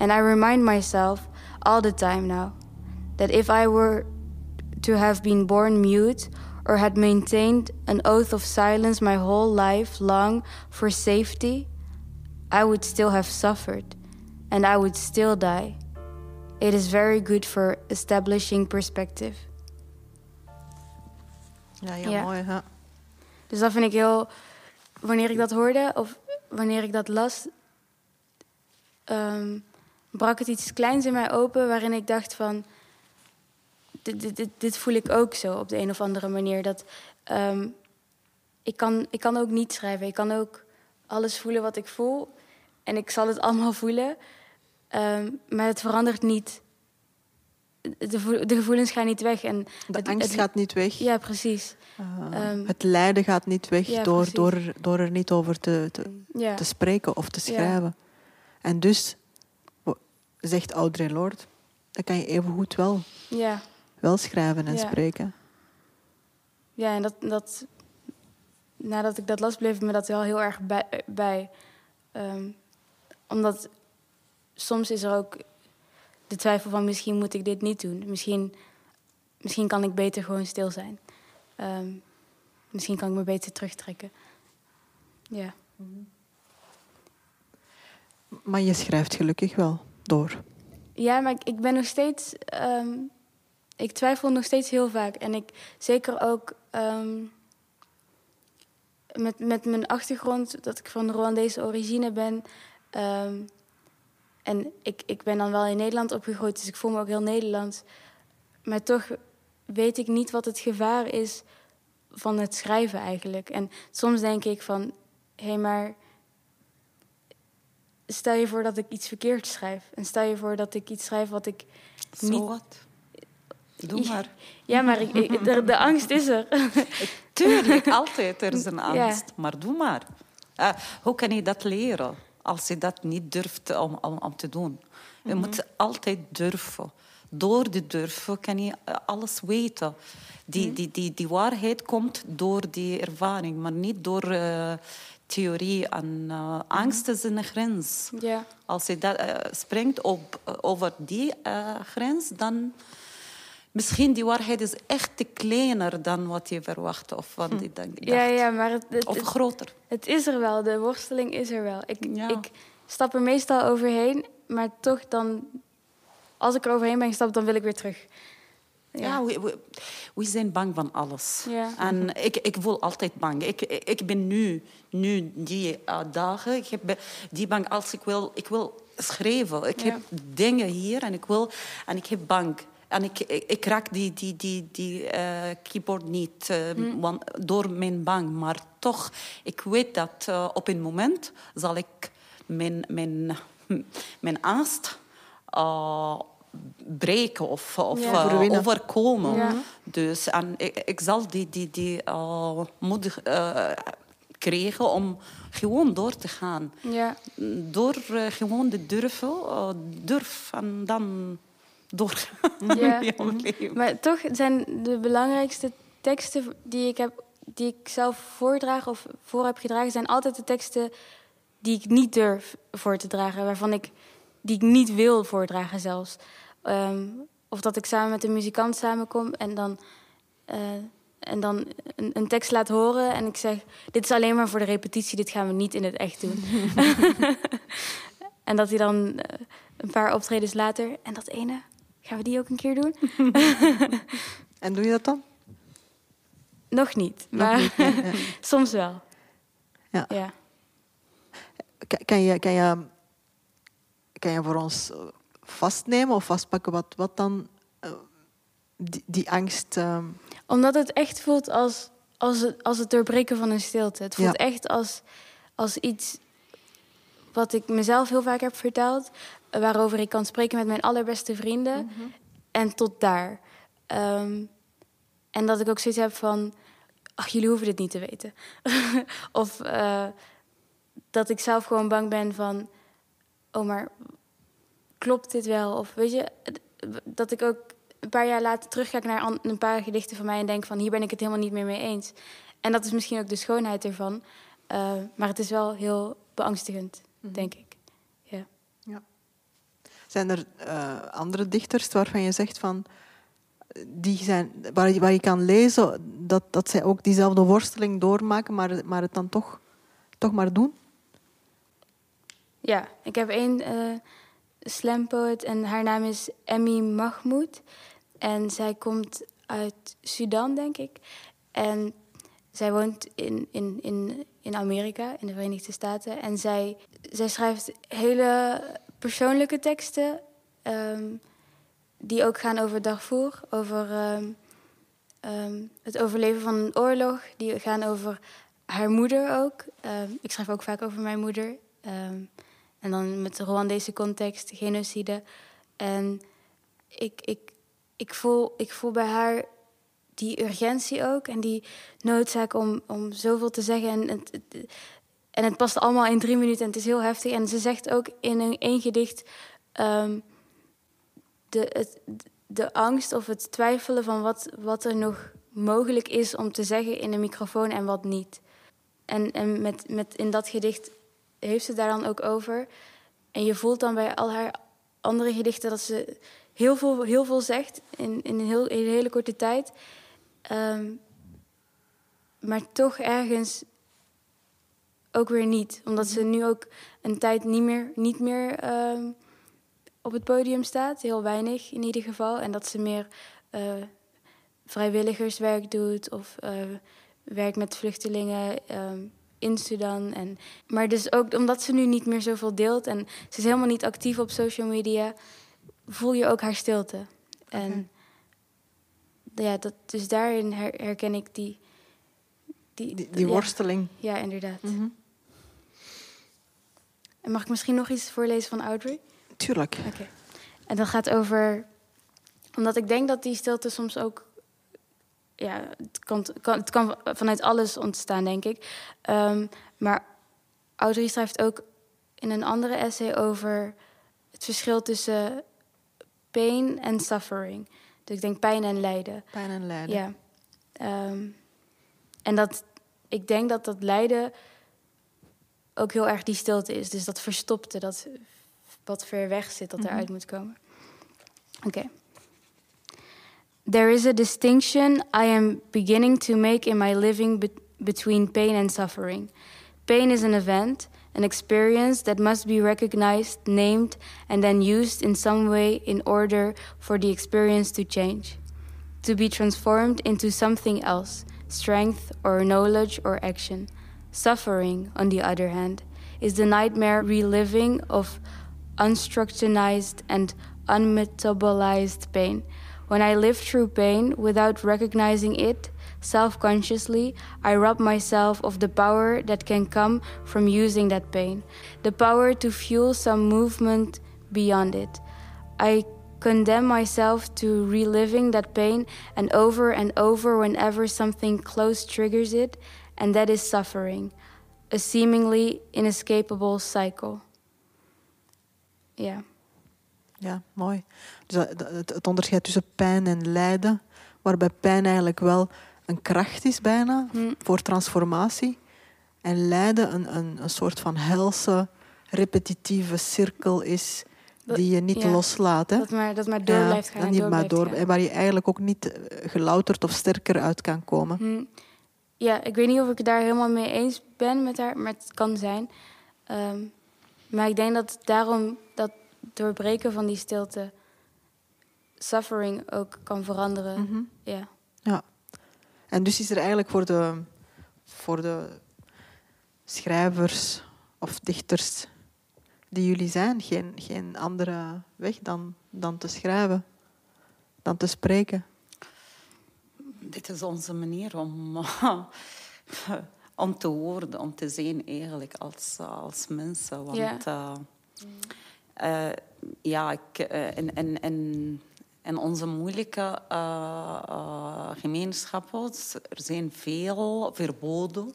And I remind myself all the time now that if I were to have been born mute or had maintained an oath of silence my whole life long for safety, I would still have suffered and I would still die. It is very good for establishing perspective. Ja, heel ja. mooi. Hè? Dus dat vind ik heel. Wanneer ik dat hoorde of wanneer ik dat las, um, brak het iets kleins in mij open waarin ik dacht van dit, dit, dit, voel ik ook zo op de een of andere manier. Dat, um, ik, kan, ik kan ook niet schrijven. Ik kan ook alles voelen wat ik voel. En ik zal het allemaal voelen. Um, maar het verandert niet de, de gevoelens gaan niet weg. En De het- angst het- gaat niet weg. Ja, precies. Eh, Ehm, het lijden gaat niet weg Ja, door, precies. door, door er niet over te, te, Ja, te spreken of te Ja. schrijven. En dus, zegt Audre Lorde, dan kan je evengoed wel, ja. wel schrijven en Ja. spreken. ja en dat, dat, nadat ik dat las, bleef me dat wel heel erg bij. bij. Ehm, omdat soms is er ook de twijfel van misschien moet ik dit niet doen. Misschien, misschien kan ik beter gewoon stil zijn. Ehm, misschien kan ik me beter terugtrekken. Ja. Maar je schrijft gelukkig wel door. Ja, maar ik, ben nog steeds. ehm, ik twijfel nog steeds heel vaak. En ik zeker ook ehm, met, met mijn achtergrond, dat ik van Rwandese origine ben. ehm, en ik, ik ben dan wel in Nederland opgegroeid, dus ik voel me ook heel Nederlands. Maar toch weet ik niet wat het gevaar is van het schrijven eigenlijk. En soms denk ik van, hé, hey, maar stel je voor dat ik iets verkeerd schrijf. En stel je voor dat ik iets schrijf wat ik niet... wat. Doe maar. Ja, maar ik, ik- de, de angst is er. Tuurlijk, altijd er is een Ja. angst. Maar doe maar. Eh, hoe kan je dat leren als je dat niet durft om, om, om te doen? Je moet altijd durven. Door de durven kan je eh, alles weten. Die, die, die, die waarheid komt door die ervaring, maar niet door eh, theorie. En eh, angst is een grens. ja, Als je dat, eh, springt op, over die eh, grens, dan misschien die waarheid is echt te kleiner dan wat je verwacht of wat je dacht. ja, ja, maar het, het, Of groter. het is er wel. De worsteling is er wel. Ik, Ja. ik stap er meestal overheen, maar toch dan... Als ik er overheen ben gestapt, dan wil ik weer terug. Ja, we, we, we zijn bang van alles. Ja. En ik, ik voel altijd bang. Ik, ik ben nu, nu die eh, dagen, ik heb die bang als ik wil, ik wil schrijven. Ik Ja. heb dingen hier en ik wil, en ik heb bang. En ik, ik, ik raak die, die, die, die eh, keyboard niet eh, Hm. want, door mijn bang. Maar toch, ik weet dat op een moment zal ik mijn, mijn, mijn angst breken of, of Ja. eh, overkomen. Ja. Dus en ik, ik zal die, die, die uh, moed uh, krijgen om gewoon door te gaan. Ja, Door uh, gewoon te durven, uh, durf en dan door Ja. maar toch zijn de belangrijkste teksten die ik, heb, die ik zelf voordraag of voor heb gedragen... zijn altijd de teksten die ik niet durf voor te dragen. Waarvan ik, die ik niet wil voordragen zelfs. Ehm, of dat ik samen met een muzikant samenkom en dan... eh, en dan een, een tekst laat horen en ik zeg... dit is alleen maar voor de repetitie, dit gaan we niet in het echt doen. en dat hij dan eh, een paar optredens later... en dat ene, gaan we die ook een keer doen? En doe je dat dan? Nog niet, Nog maar niet, nee, ja. soms wel. Ja. Ja. Kan je, kan, je, kan je voor ons eh, vastnemen of vastpakken wat, wat dan eh, die, die angst... eh, Omdat het echt voelt als, als, het, als het doorbreken van een stilte. Het voelt Ja. echt als, als iets wat ik mezelf heel vaak heb verteld... waarover ik kan spreken met mijn allerbeste vrienden. En tot daar. Ehm, en dat ik ook zoiets heb van... ach, jullie hoeven dit niet te weten. of eh, dat ik zelf gewoon bang ben van... oh, maar klopt dit wel? Of weet je, dat ik ook een paar jaar later terugkijk naar een paar gedichten van mij en denk van hier ben ik het helemaal niet meer mee eens. En dat is misschien ook de schoonheid ervan. Eh, maar het is wel heel beangstigend, denk ik. Ja. ja. Zijn er eh, andere dichters waarvan je zegt van... Die zijn, waar, je, waar je kan lezen dat, dat zij ook diezelfde worsteling doormaken, maar, maar het dan toch, toch maar doen? Ja, ik heb één poet en haar naam is Emmy Mahmoud. En zij komt uit Sudan, denk ik. En zij woont in, in, in, in Amerika, in de Verenigde Staten. En zij, zij schrijft hele persoonlijke teksten... ehm, die ook gaan over Darfur, over ehm, ehm, het overleven van een oorlog. Die gaan over haar moeder ook. Ik schrijf ook vaak over mijn moeder. En dan met de Rwandese context, genocide. En ik, ik ik, voel, ik voel bij haar die urgentie ook en die noodzaak om, om zoveel te zeggen. En het, en het past allemaal in drie minuten en het is heel heftig. En ze zegt ook in een, één gedicht ehm, de, de angst of het twijfelen van wat, wat er nog mogelijk is om te zeggen in een microfoon en wat niet. En, en met, met in dat gedicht heeft ze daar dan ook over. En je voelt dan bij al haar andere gedichten dat ze heel veel, heel veel zegt in, in, een, heel, in een hele korte tijd. Ehm, maar toch ergens ook weer niet. Omdat ze nu ook een tijd niet meer, niet meer ehm, op het podium staat. Heel weinig in ieder geval. En dat ze meer uh, vrijwilligerswerk doet of uh, werk met vluchtelingen ehm, in Sudan. En, maar dus ook omdat ze nu niet meer zoveel deelt en ze is helemaal niet actief op social media, voel je ook haar stilte. En ja, dat, dus daarin herken ik die. Die, die, worsteling. Ja, inderdaad. Mhm. En mag ik misschien nog iets voorlezen van Audrey? Tuurlijk. Oké. En dat gaat over. Omdat ik denk dat die stilte soms ook. Ja, het kan, kan het kan vanuit alles ontstaan, denk ik. Um, maar Audrey schrijft ook in een andere essay over het verschil tussen pain en suffering. Dus ik denk pijn en lijden. Pijn en lijden. Ja. Um, en dat, ik denk dat dat lijden ook heel erg die stilte is. Dus dat verstopte, dat wat ver weg zit, dat mm -hmm. eruit moet komen. Oké. Okay. There is a distinction I am beginning to make in my living be between pain and suffering. Pain is an event, an experience that must be recognized, named, and then used in some way in order for the experience to change, to be transformed into something else, strength or knowledge or action. Suffering, on the other hand, is the nightmare reliving of unstructurized and unmetabolized pain. When I live through pain without recognizing it, self consciously, I rob myself of the power that can come from using that pain, the power to fuel some movement beyond it. I condemn myself to reliving that pain and over and over whenever something close triggers it, and that is suffering, a seemingly inescapable cycle. Ja. Ja, mooi. Dus het onderscheid tussen pijn en lijden, waarbij pijn eigenlijk wel een kracht is bijna hm. voor transformatie. En lijden een, een, een soort van helse, repetitieve cirkel is die je niet loslaat. Hè? Dat maar, dat maar door blijft gaan. En niet maar door, en waar je eigenlijk ook niet eh, gelouterd of sterker uit kan komen. Hm. Ja, ik weet niet of ik het daar helemaal mee eens ben met haar, maar het kan zijn. Ehm, maar ik denk dat daarom dat doorbreken van die stilte suffering ook kan veranderen. Mhm. Ja. Ja. En dus is er eigenlijk voor de, voor de schrijvers of dichters die jullie zijn geen, geen andere weg dan, dan te schrijven, dan te spreken? Dit is onze manier om, om te worden, om te zijn eigenlijk als, als mensen. Want ja, uh, uh, ja ik, en, en, en in onze moeilijke uh, gemeenschappen er zijn veel verboden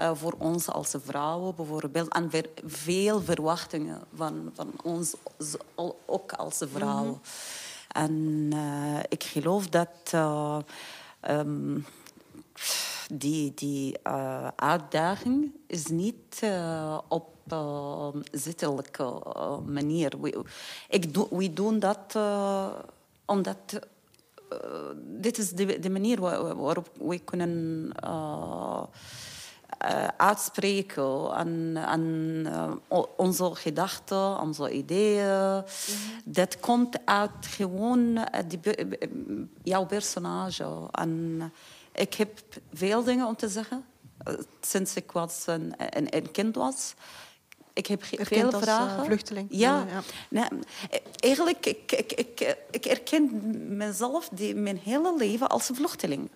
uh, voor ons als vrouwen bijvoorbeeld. En ver, veel verwachtingen van, van ons ook als vrouwen. Mm -hmm. En ik geloof dat um, die, die uitdaging is niet op zittelijke manier. We, ik do, we doen dat omdat uh, dit is de, de manier waarop we kunnen uh, uh, uitspreken aan, aan onze gedachten, onze ideeën. Mm -hmm. Dat komt uit gewoon die, jouw personage. En ik heb veel dingen om te zeggen sinds ik was een, een, een kind was Ik heb veel als, eh, vragen. vluchteling. Ja. Ja. Nee, eigenlijk, ik, ik, ik, ik erken mezelf die, mijn hele leven als vluchteling.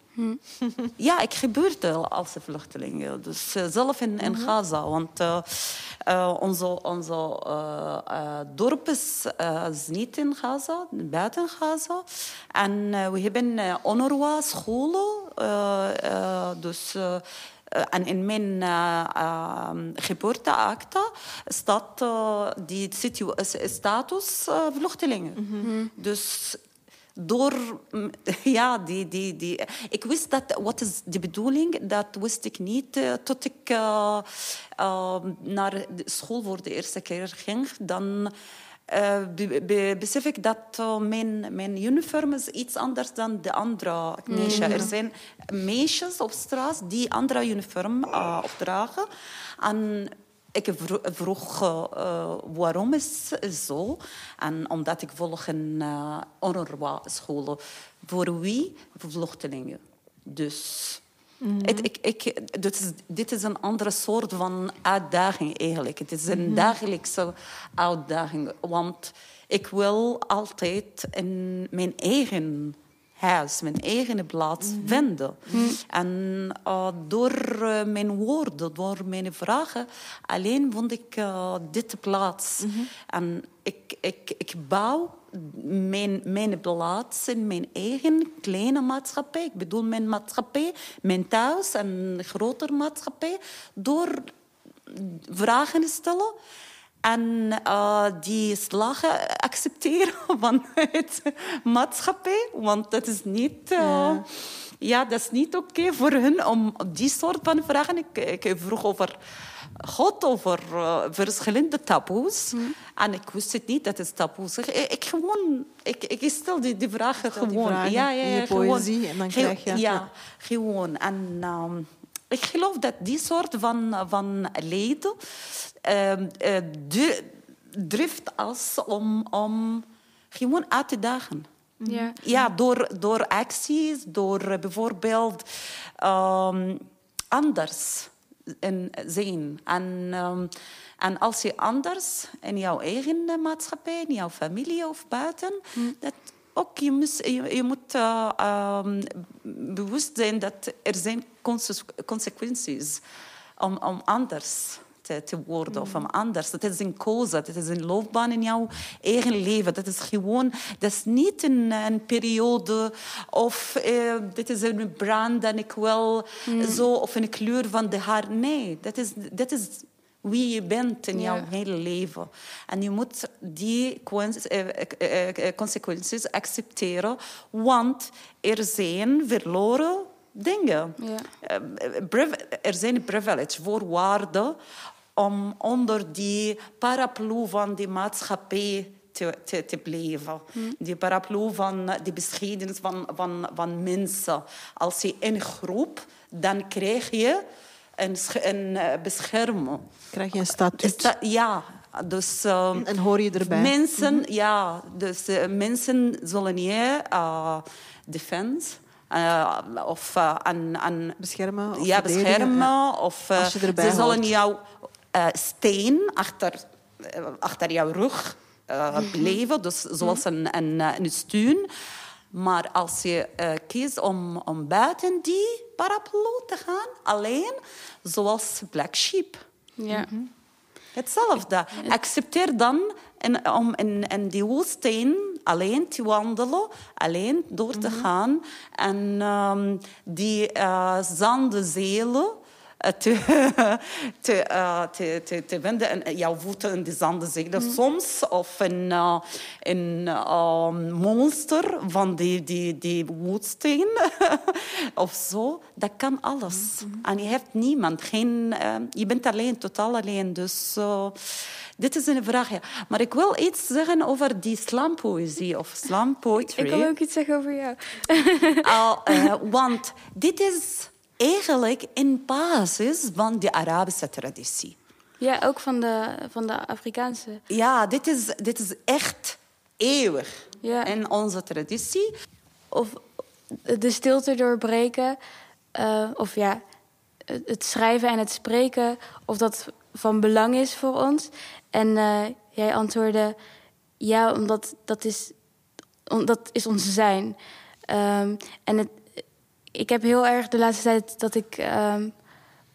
Ja, ik gebeurde als een vluchteling. Dus eh, zelf in, in Gaza. Want eh, onze, onze dorp is, is niet in Gaza, buiten Gaza. En we hebben uh, eh, dus... eh, eh, en in mijn uh, uh, geboorteakte staat uh, die situ- status vluchtelingen. Dus door, ja, die, die, die, ik wist dat, wat is de bedoeling, dat wist ik niet uh, tot ik uh, uh, naar de school voor de eerste keer ging. Dan uh, be, be, besef ik dat uh, mijn, mijn uniform is iets anders dan de andere meisjes. Mm. Er zijn meisjes op straat die andere uniform uh, opdragen. En ik vroeg waarom is het zo. En omdat ik volg een uh, UNRWA-school. Voor wie? Voor vluchtelingen. Dus... Mm -hmm. ik, ik, dit, is, dit is een andere soort van uitdaging eigenlijk. Het is een mm -hmm. dagelijkse uitdaging. Want ik wil altijd in mijn eigen huis, mijn eigen plaats mm -hmm. vinden. En uh, door uh, mijn woorden, door mijn vragen, alleen vond ik uh, dit plaats. En ik, ik, ik bouw mijn, mijn plaats in mijn eigen kleine maatschappij. Ik bedoel mijn maatschappij, mijn thuis en een grotere maatschappij. Door vragen te stellen en uh, die slagen accepteren van het maatschappij. Want dat is niet... Uh, ja. ja. dat is niet oké okay voor hen om die soort van vragen... Ik, ik vroeg over God, over uh, verschillende taboes. Mm. En ik wist het niet, dat is taboes. Ik, ik, gewoon, ik, ik stel die, die vragen stel gewoon. Die vragen ja, ja, in je gewoon. poëzie en dan krijg je... Ja, ja. gewoon. En um, ik geloof dat die soort van, van leden... Uh, uh, drift als om, om gewoon uit te dagen. Ja, ja door, door acties, door bijvoorbeeld um, anders in zijn. En, um, en als je anders in jouw eigen maatschappij, in jouw familie of buiten, mm. dat ook je, moet, je, je moet uh, um, bewust zijn dat er zijn consequenties om, om anders te, te worden of om anders. Dat is een keuze, dat is een loopbaan in jouw eigen leven. Dat is gewoon, dat is niet een, een periode of uh, dit is een brand en ik wil mm. zo of een kleur van de haar. Nee, dat is, dat is wie je bent in jouw ja. hele leven. En je moet die consequenties accepteren, want er zijn verloren dingen. Ja. Er zijn privilege, voorwaarden om onder die paraplu van die maatschappij te, te, te blijven. Hmm. Die paraplu van de bescheidenis van, van, van mensen. Als je in groep, dan krijg je een, een bescherming. Krijg je een statuut. Sta, ja, dus... Uh, en hoor je erbij. Mensen, mm-hmm. ja, dus uh, mensen zullen je uh, defense... Uh, of uh, aan, aan, beschermen. Of ja, beschermen. Ja. Of uh, ze zullen hoort. jou steen achter, achter jouw rug mm-hmm. blijven. Dus zoals een, een, een steun. Maar als je kiest om, om buiten die paraplu te gaan, alleen, zoals Black Sheep. Ja. Mm-hmm. Hetzelfde. Accepteer dan in, om in, in die woestijn alleen te wandelen, alleen door te mm-hmm. gaan. En um, die uh, zandenzelen te, te, uh, te, te, te vinden en jouw voeten in de zandenzelen. Mm. Soms of een, uh, een uh, monster van die, die, die woestijn of zo. Dat kan alles. Mm-hmm. En je hebt niemand. Geen, je bent alleen, totaal alleen. Dus... Dit is een vraag, ja. Maar ik wil iets zeggen over die slampoëzie of slampoetry. Ik wil ook iets zeggen over jou. want dit is eigenlijk in basis van de Arabische traditie. Ja, ook van de, van de Afrikaanse. Ja, dit is, dit is echt eeuwig ja. in onze traditie. Of de stilte doorbreken, uh, of ja, het schrijven en het spreken, of dat van belang is voor ons. En eh, jij antwoordde ja, omdat dat is, dat is ons zijn. Ehm, en het, ik heb heel erg de laatste tijd dat ik um,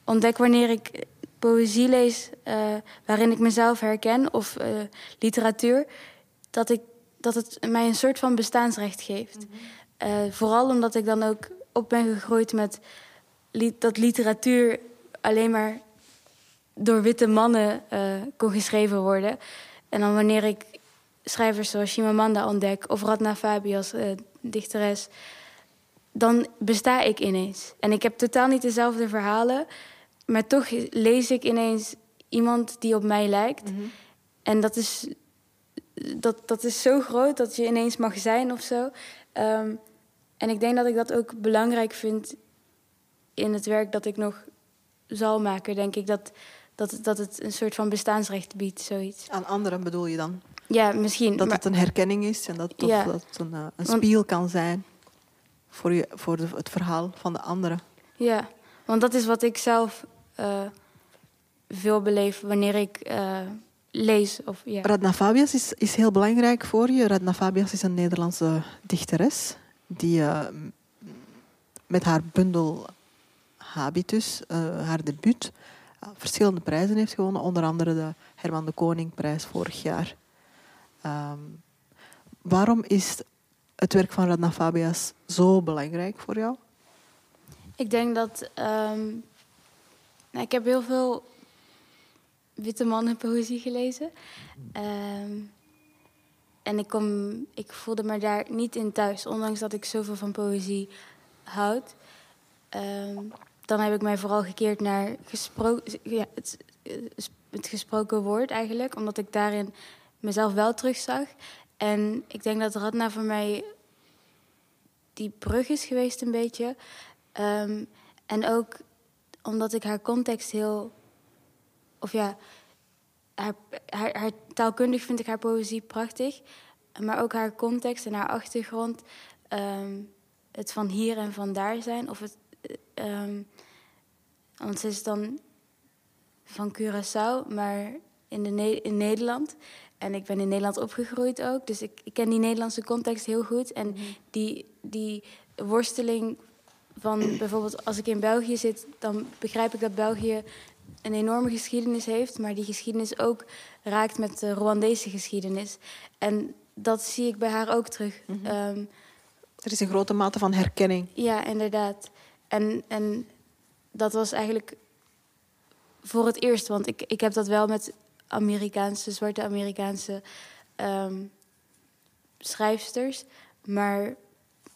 ontdek wanneer ik poëzie lees uh, waarin ik mezelf herken of uh, literatuur, dat, ik, dat het mij een soort van bestaansrecht geeft. Mm -hmm. uh, vooral omdat ik dan ook op ben gegroeid met li dat literatuur alleen maar door witte mannen kon geschreven worden. En dan wanneer ik schrijvers zoals Chimamanda ontdek of Radna Fabi als dichteres, dan besta ik ineens. En ik heb totaal niet dezelfde verhalen. Maar toch lees ik ineens iemand die op mij lijkt. Mm -hmm. En dat is, dat, dat is zo groot dat je ineens mag zijn of zo. Um, en ik denk dat ik dat ook belangrijk vind in het werk dat ik nog zal maken. Denk ik dat, dat, dat het een soort van bestaansrecht biedt, zoiets. Aan anderen bedoel je dan? Ja, misschien. Dat maar, het een herkenning is en dat, ja, dat het een, een spiegel kan zijn voor, je, voor de, het verhaal van de anderen. Ja, want dat is wat ik zelf uh, veel beleef wanneer ik uh, lees. Of, ja. Radna Fabias is, is heel belangrijk voor je. Radna Fabias is een Nederlandse dichteres die uh, met haar bundel Habitus, haar debuut, verschillende prijzen heeft gewonnen. Onder andere de Herman de Koningprijs vorig jaar. Um, waarom is het werk van Radna Fabias zo belangrijk voor jou? Ik denk dat um, nou, ik heb heel veel witte mannen poëzie gelezen. Um, en ik, kom, ik voelde me daar niet in thuis, ondanks dat ik zoveel van poëzie houd. Um, dan heb ik mij vooral gekeerd naar het, het, gesproken woord eigenlijk, omdat ik daarin mezelf wel terugzag. En ik denk dat Radna voor mij die brug is geweest een beetje. Um, en ook omdat ik haar context heel. Of ja, haar, haar, taalkundig vind ik haar poëzie prachtig. Maar ook haar context en haar achtergrond. Um, het van hier en van daar zijn. Of het. Um, want ze is dan van Curaçao, maar in, de in Nederland. En ik ben in Nederland opgegroeid ook. Dus ik, ik ken die Nederlandse context heel goed. En mhm. die, die worsteling van bijvoorbeeld als ik in België zit, dan begrijp ik dat België een enorme geschiedenis heeft, maar die geschiedenis ook raakt met de Rwandese geschiedenis. En dat zie ik bij haar ook terug. Mm -hmm. um, er is een grote mate van herkenning. Ja, inderdaad. En, en dat was eigenlijk voor het eerst, want ik, ik heb dat wel met Amerikaanse, zwarte Amerikaanse um, schrijfsters, maar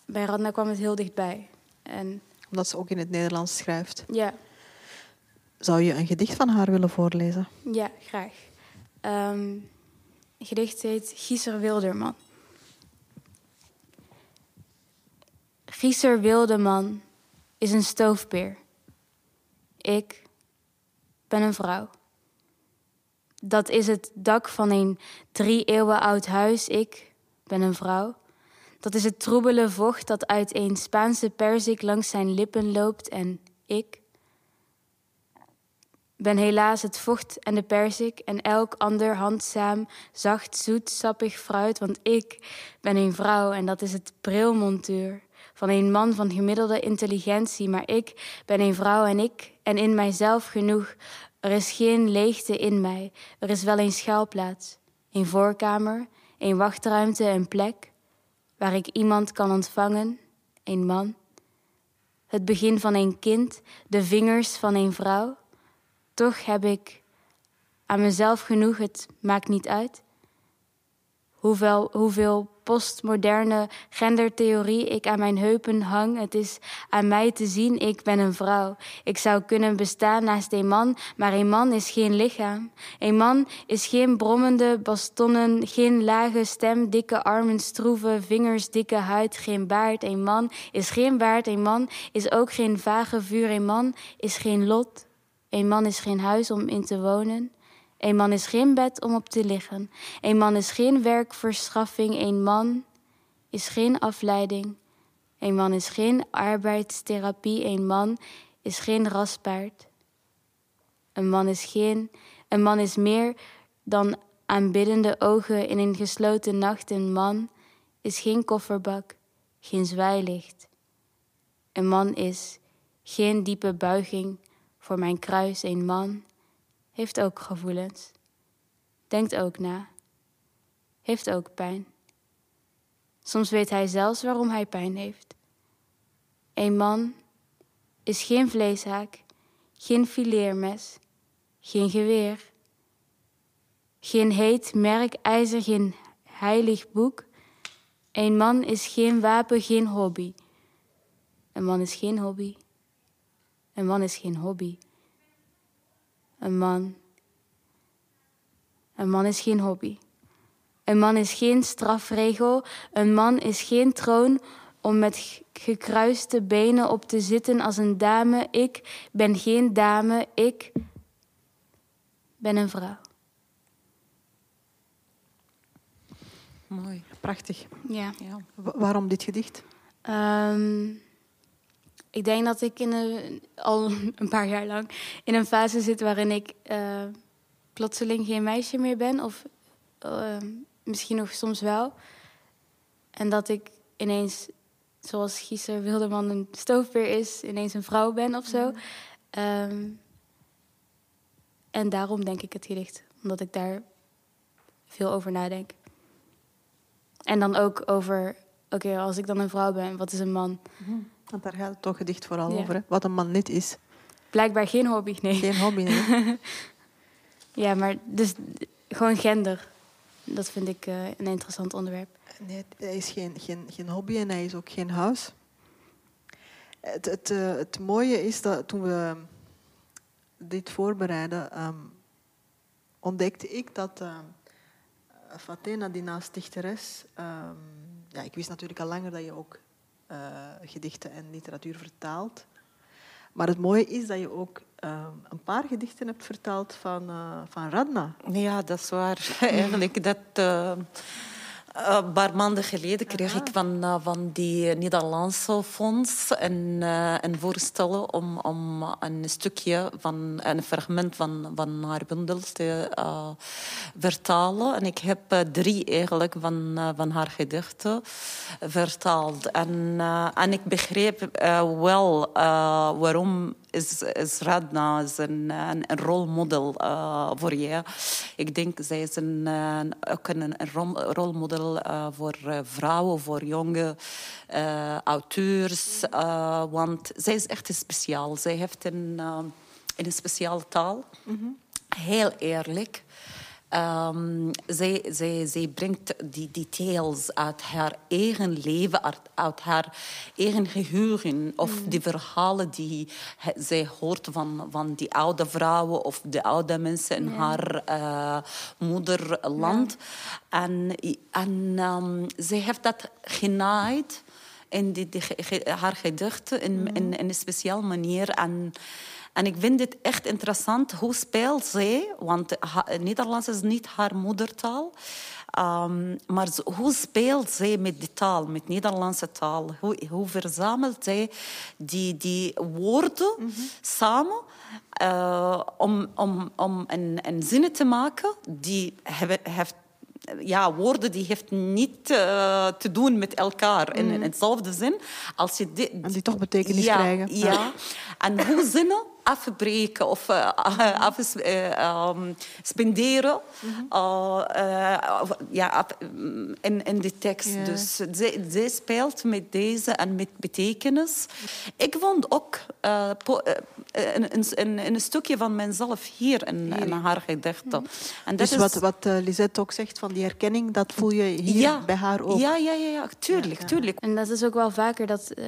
bij Radna kwam het heel dichtbij. En Omdat ze ook in het Nederlands schrijft. Ja. Zou je een gedicht van haar willen voorlezen? Ja, graag. Um, het gedicht heet Gieser Wilderman. Gieser Wilderman is een stoofpeer. Ik ben een vrouw. Dat is het dak van een drie eeuwen oud huis. Ik ben een vrouw. Dat is het troebele vocht dat uit een Spaanse perzik langs zijn lippen loopt en ik ben helaas het vocht en de perzik en elk ander handzaam, zacht, zoet, sappig fruit, want ik ben een vrouw en dat is het brilmontuur van een man van gemiddelde intelligentie, maar ik ben een vrouw en ik en in mijzelf genoeg. Er is geen leegte in mij, er is wel een schuilplaats, een voorkamer, een wachtruimte, een plek waar ik iemand kan ontvangen, een man. Het begin van een kind, de vingers van een vrouw. Toch heb ik aan mezelf genoeg, het maakt niet uit. Hoeveel, hoeveel postmoderne gendertheorie ik aan mijn heupen hang. Het is aan mij te zien, ik ben een vrouw. Ik zou kunnen bestaan naast een man, maar een man is geen lichaam. Een man is geen brommende bastonnen, geen lage stem, dikke armen, stroeve vingers, dikke huid, geen baard. Een man is geen baard, een man is ook geen vage vuur. Een man is geen lot. Een man is geen huis om in te wonen. Een man is geen bed om op te liggen. Een man is geen werkverschaffing. Een man is geen afleiding. Een man is geen arbeidstherapie. Een man is geen raspaard. Een man is geen, een man is meer dan aanbiddende ogen in een gesloten nacht. Een man is geen kofferbak, geen zwaailicht. Een man is geen diepe buiging voor mijn kruis. Een man heeft ook gevoelens, denkt ook na, heeft ook pijn. Soms weet hij zelfs waarom hij pijn heeft. Een man is geen vleeshaak, geen fileermes, geen geweer, geen heet merk ijzer, geen heilig boek. Een man is geen wapen, geen hobby. Een man is geen hobby. Een man is geen hobby. Een man. Een man is geen hobby. Een man is geen strafregel. Een man is geen troon om met gekruiste benen op te zitten als een dame. Ik ben geen dame. Ik ben een vrouw. Mooi. Prachtig. Ja. Ja. Wa- waarom dit gedicht? Ehm, ik denk dat ik in een, al een paar jaar lang in een fase zit waarin ik eh, plotseling geen meisje meer ben. Of eh, misschien nog soms wel. En dat ik ineens, zoals Gieser Wilderman een stoofpeer is, ineens een vrouw ben of zo. Ehm, en daarom denk ik het gedicht. Omdat ik daar veel over nadenk. En dan ook over, oké, als ik dan een vrouw ben, wat is een man? Want daar gaat het toch gedicht vooral Ja. over. Hè? Wat een man niet is. Blijkbaar geen hobby, nee. Geen hobby. Nee. Ja, maar dus gewoon gender. Dat vind ik eh, een interessant onderwerp. nee, hij is geen, geen, geen hobby en hij is ook geen huis. Het, het, eh, het mooie is dat toen we dit voorbereiden, ehm, ontdekte ik dat eh Fatena, die naast dichteres... ehm, ja, ik wist natuurlijk al langer dat je ook gedichten en literatuur vertaalt. Maar het mooie is dat je ook ehm, een paar gedichten hebt vertaald van, eh, van Radna. Ja, dat is waar. Eigenlijk, dat... eh, eh, een paar maanden geleden kreeg ik van, eh, van die Nederlandse fonds een, eh, een voorstel om, om een stukje van een fragment van, van haar bundel te vertalen. En ik heb drie eigenlijk van, van haar gedichten vertaald. En, en ik begreep wel waarom is, is Radna is een, een, een rolmodel voor je. Ik denk zij is een, ook een, een rol- rolmodel eh, voor eh, vrouwen, voor jonge eh, auteurs. want zij is echt speciaal. Zij heeft een, een speciale taal. Heel eerlijk. Ehm, zij, zij, zij brengt die details uit haar eigen leven, uit, uit haar eigen geheugen. Of die verhalen die he- zij hoort van, van die oude vrouwen of de oude mensen in haar eh, moederland. En, en ehm, zij heeft dat genaaid in die, haar gedichten in, in, in een speciale manier. En, en ik vind het echt interessant hoe speelt zij, want Nederlands is niet haar moedertaal. Ehm, maar hoe speelt zij met die taal, met Nederlandse taal? Hoe, hoe verzamelt zij die, die woorden samen eh, om, om, om een, een zin te maken die heeft ja, woorden die heeft niet eh, te doen met elkaar in, in hetzelfde zin. Als je dit, En die toch betekenis ja, krijgen. Ja. En hoe zinnen afbreken of eh, af, spenderen ja, af- in, in de tekst. Ja. Dus zij, zij speelt met deze en met betekenis. Ik vond ook eh, eh, een, een, een, een stukje van mezelf hier in, in haar gedichten. En Dus is- wat, wat eh, Lisette ook zegt van die herkenning, dat voel je hier bij haar ook. Ja, ja, ja, ja tuurlijk, tuurlijk. En dat is ook wel vaker dat, eh,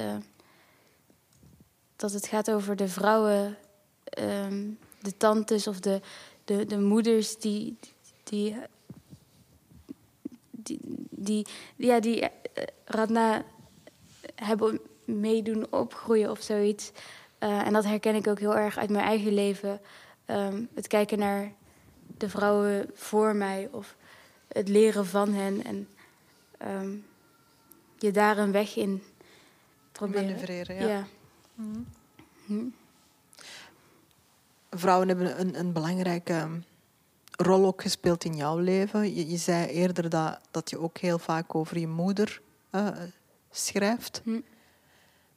dat het gaat over de vrouwen, ehm, de tantes of de, de, de moeders die, die, die, die, ja, die eh, Radna hebben meedoen opgroeien of zoiets. Eh, en dat herken ik ook heel erg uit mijn eigen leven. Ehm, het kijken naar de vrouwen voor mij of het leren van hen. En ehm, je daar een weg in proberen. Manoeuvreren, ja. ja. Vrouwen hebben een, een belangrijke rol ook gespeeld in jouw leven. Je, je zei eerder dat, dat je ook heel vaak over je moeder uh, schrijft. Hm.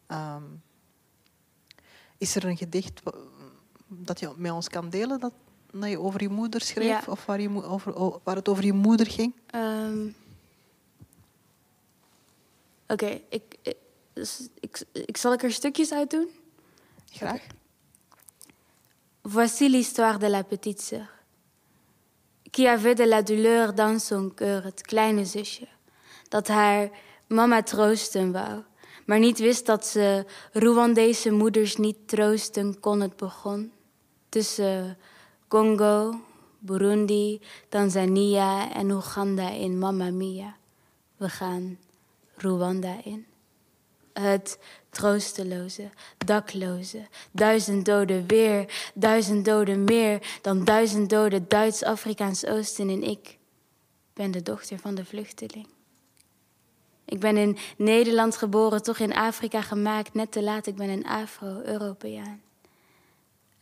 Um, is er een gedicht dat je met ons kan delen dat, dat je over je moeder schreef? Ja. Of waar, je, over, waar het over je moeder ging? Um, Oké, okay, ik, ik, ik, ik, zal ik er stukjes uit doen? Graag. Okay. Voici l'histoire de la petite sœur. Qui avait de la douleur dans son cœur, het kleine zusje. Dat haar mama troosten wou, maar niet wist dat ze Rwandese moeders niet troosten kon. Het begon tussen Congo, Burundi, Tanzania en Oeganda in Mamma Mia. We gaan Rwanda in. Het troosteloze, dakloze, duizend doden weer, duizend doden meer dan duizend doden Duits-Afrikaans Oosten en ik ben de dochter van de vluchteling. Ik ben in Nederland geboren, toch in Afrika gemaakt, net te laat. Ik ben een Afro-Europeaan.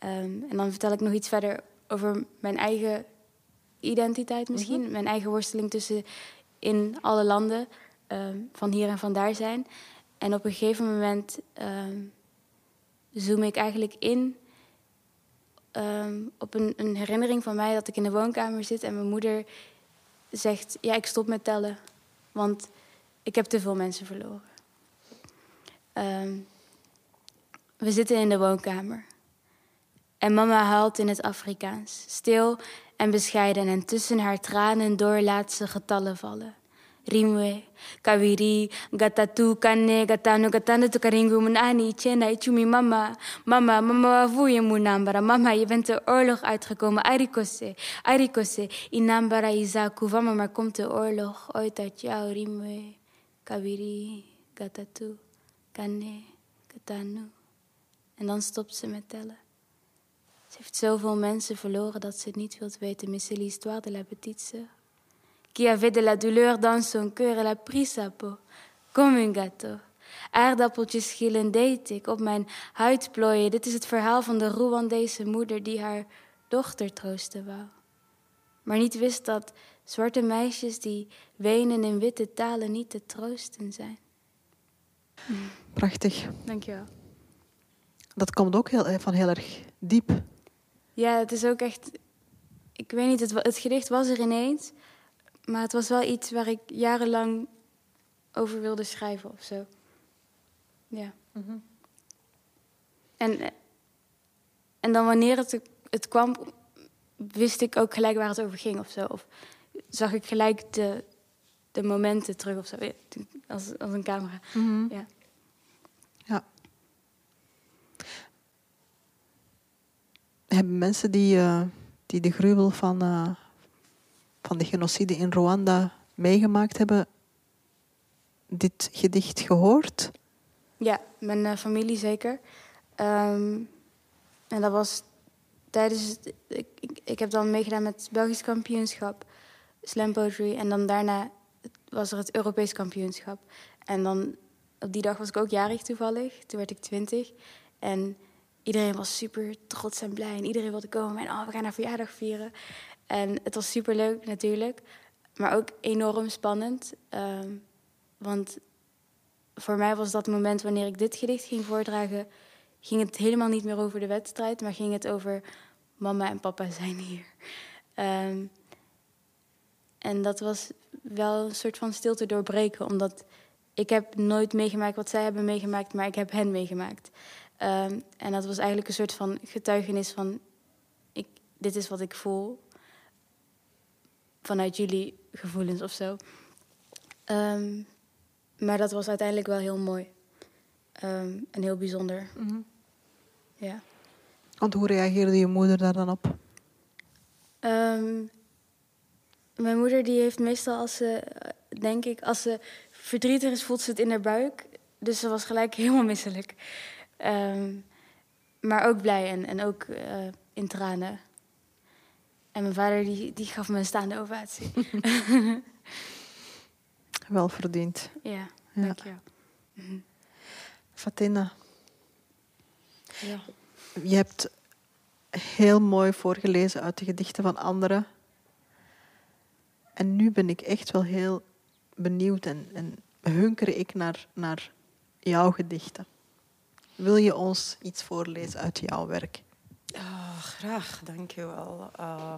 Um, en dan vertel ik nog iets verder over mijn eigen identiteit misschien. Mm-hmm. Mijn eigen worsteling tussen in alle landen, um, van hier en van daar zijn. En op een gegeven moment um, zoom ik eigenlijk in op een, een herinnering van mij dat ik in de woonkamer zit en mijn moeder zegt: Ja, ik stop met tellen. Want ik heb te veel mensen verloren. Um, we zitten in de woonkamer. En mama huilt in het Afrikaans, stil en bescheiden. En tussen haar tranen door laat ze getallen vallen. Rimwe, Kawiri, Gatatu, Kane, Gatano, Gatano, Tukaringu, Munani, Chena, Ichumi, mama. Mama, mama, wavuye munambara. Mama, je bent de oorlog uitgekomen. Arikose, Arikose, Inambara, Izaku. Vama, maar komt de oorlog uit Rimwe. Kabiri, Gatatu, Kane, Katanu. En dan stopt ze met tellen. Ze heeft zoveel mensen verloren dat ze het niet wilt weten. Mais c'est l'histoire de la petite sœur. Qui avait de la douleur dans son cœur. Elle a pris sa peau, comme un gâteau. Aardappeltjes schillen deed ik, op mijn huid plooien. Dit is het verhaal van de Rwandese moeder die haar dochter troosten wou. Maar niet wist dat zwarte meisjes die wenen in witte talen niet te troosten zijn. Prachtig. Dankjewel. Dat komt ook heel, van heel erg diep. Ja, het is ook echt. Ik weet niet, het, het gedicht was er ineens. Maar het was wel iets waar ik jarenlang over wilde schrijven of zo. Ja. Mm -hmm. en, en dan wanneer het, het kwam, wist ik ook gelijk waar het over ging of zo. Of zag ik gelijk de, de momenten terug of zo. Als, als een camera. Mm -hmm. Ja. ja. Hebben mensen die, uh, die de gruwel van, uh, van de genocide in Rwanda meegemaakt hebben, dit gedicht gehoord? Ja, mijn uh, familie zeker. Um, en dat was tijdens. Ik, ik, heb dan meegedaan met het Belgisch kampioenschap, slam poetry. En dan daarna was er het Europees kampioenschap. En dan op die dag was ik ook jarig toevallig. Toen werd ik twintig. En iedereen was super trots en blij. En iedereen wilde komen. En oh, we gaan haar verjaardag vieren. En het was super leuk natuurlijk. Maar ook enorm spannend. Um, want voor mij was dat moment wanneer ik dit gedicht ging voordragen... ging het helemaal niet meer over de wedstrijd... maar ging het over mama en papa zijn hier. Um, en dat was wel een soort van stilte doorbreken. Omdat ik heb nooit meegemaakt wat zij hebben meegemaakt... maar ik heb hen meegemaakt. Um, en dat was eigenlijk een soort van getuigenis van... Ik, dit is wat ik voel. Vanuit jullie gevoelens of zo. Um, maar dat was uiteindelijk wel heel mooi. Um, en heel bijzonder. Mm -hmm. Ja. Want hoe reageerde je moeder daar dan op? Um, mijn moeder die heeft meestal als ze, denk ik, als ze verdrietig is, voelt ze het in haar buik. Dus ze was gelijk helemaal misselijk. Um, maar ook blij en, en ook uh, in tranen. En mijn vader die, die gaf me een staande ovatie. Wel verdiend. Ja, dank je. Fatina. Ja. Je hebt heel mooi voorgelezen uit de gedichten van anderen. En nu ben ik echt wel heel benieuwd en, en hunker ik naar, naar jouw gedichten. Wil je ons iets voorlezen uit jouw werk? Oh, graag, dank je wel. Uh,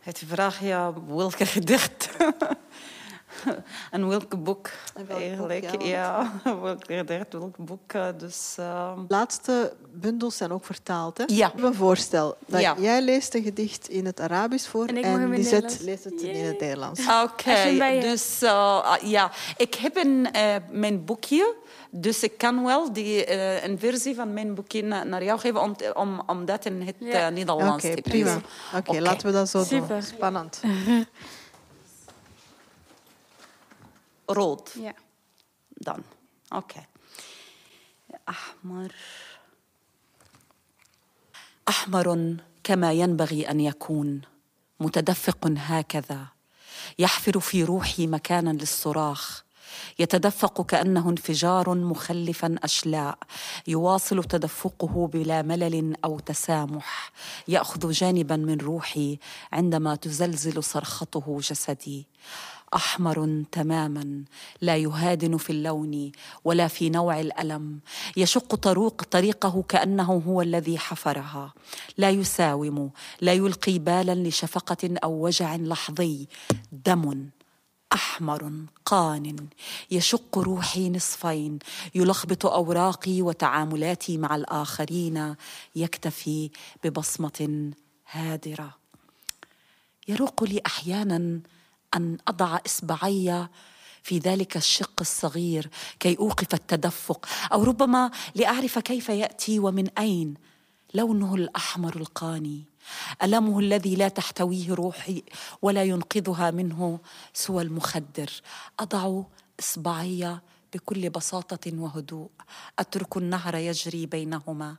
het vraag ja, welke gedicht en welk boek eigenlijk. ja, welk gedicht, welk boek. Eh, dus, uh... laatste bundels zijn ook vertaald. Hè? Ja. Ik heb een voorstel. Dat Jij leest een gedicht in het Arabisch voor en, en die zet, leest het in het Nederlands. Oké, okay. dus uh, ja, ik heb een, uh, mijn boekje. Dus ik kan wel die, uh, een versie van mijn boekje naar jou geven om, om, om dat in het ja. Nederlands okay, te prima. Oké, okay, okay. laten we dat zo Super. doen. Spannend. rood. Ja. Dan. Oké. Okay. أحمر أحمر كما ينبغي أن يكون متدفق هكذا يحفر في روحي مكانا للصراخ يتدفق كأنه انفجار مخلفا أشلاء يواصل تدفقه بلا ملل أو تسامح يأخذ جانبا من روحي عندما تزلزل صرخته جسدي. أحمر تماما لا يهادن في اللون ولا في نوع الألم يشق طريق طريقه كأنه هو الذي حفرها. لا يساوم لا يلقي بالا لشفقة أو وجع لحظي. دم. أحمر قان يشق روحي نصفين يلخبط أوراقي وتعاملاتي مع الآخرين يكتفي ببصمة هادرة. يروق لي أحيانا أن أضع إصبعي في ذلك الشق الصغير كي أوقف التدفق أو ربما لأعرف كيف يأتي ومن أين لونه الأحمر القاني. ألمه الذي لا تحتويه روحي ولا ينقذها منه سوى المخدر. أضع إصبعي بكل بساطة وهدوء. أترك النهر يجري بينهما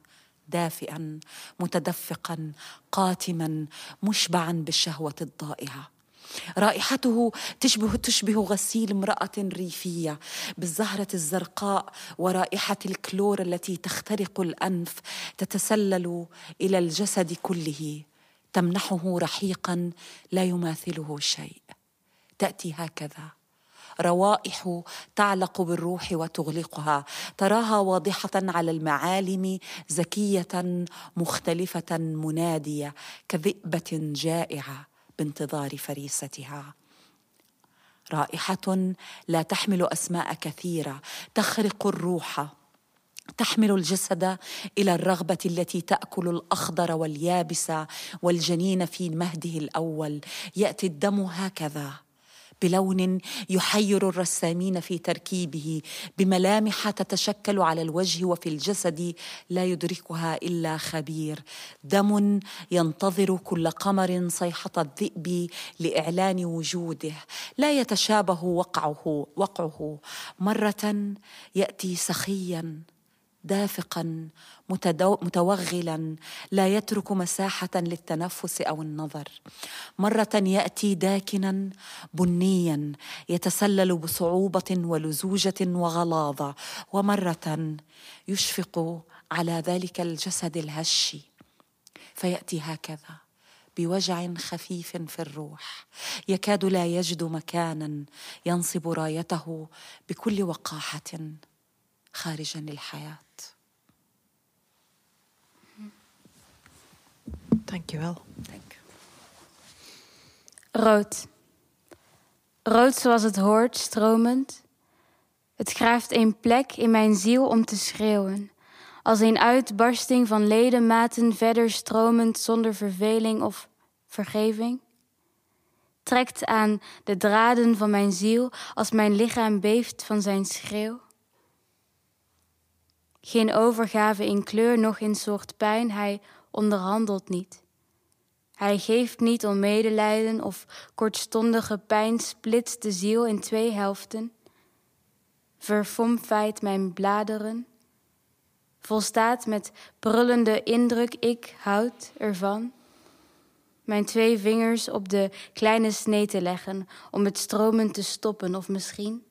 دافئا متدفقا قاتما مشبعا بالشهوة الضائعة. رائحته تشبه تشبه غسيل امرأة ريفية بالزهرة الزرقاء ورائحة الكلور التي تخترق الأنف تتسلل إلى الجسد كله. تمنحه رحيقا لا يماثله شيء. تأتي هكذا. روائح تعلق بالروح وتغلقها. تراها واضحة على المعالم زكية مختلفة منادية كذئبة جائعة. بانتظار فريستها. رائحة لا تحمل أسماء كثيرة تخرق الروح تحمل الجسد إلى الرغبة التي تأكل الأخضر واليابس والجنين في مهده الأول. يأتي الدم هكذا. بلون يحير الرسامين في تركيبه بملامح تتشكل على الوجه وفي الجسد لا يدركها إلا خبير. دم ينتظر كل قمر صيحة الذئب لإعلان وجوده. لا يتشابه وقعه وقعه. مرة يأتي سخيا دافقا متوغلا لا يترك مساحة للتنفس أو النظر. مرة يأتي داكنا بنيا يتسلل بصعوبة ولزوجة وغلاظة. ومرة يشفق على ذلك الجسد الهش فيأتي هكذا بوجع خفيف في الروح. يكاد لا يجد مكانا ينصب رايته بكل وقاحة. خارجا للحياه Dankjewel. Dank. Rood. Rood zoals het hoort, stromend. Het graaft een plek in mijn ziel om te schreeuwen. Als een uitbarsting van ledematen verder stromend zonder verveling of vergeving. Trekt aan de draden van mijn ziel als mijn lichaam beeft van zijn schreeuw. Geen overgave in kleur, noch in soort pijn, hij onderhandelt niet. Hij geeft niet om medelijden of kortstondige pijn splitst de ziel in twee helften. Verfomfeit mijn bladeren. Volstaat met brullende indruk, ik houd ervan. Mijn twee vingers op de kleine snee te leggen om het stromen te stoppen of misschien,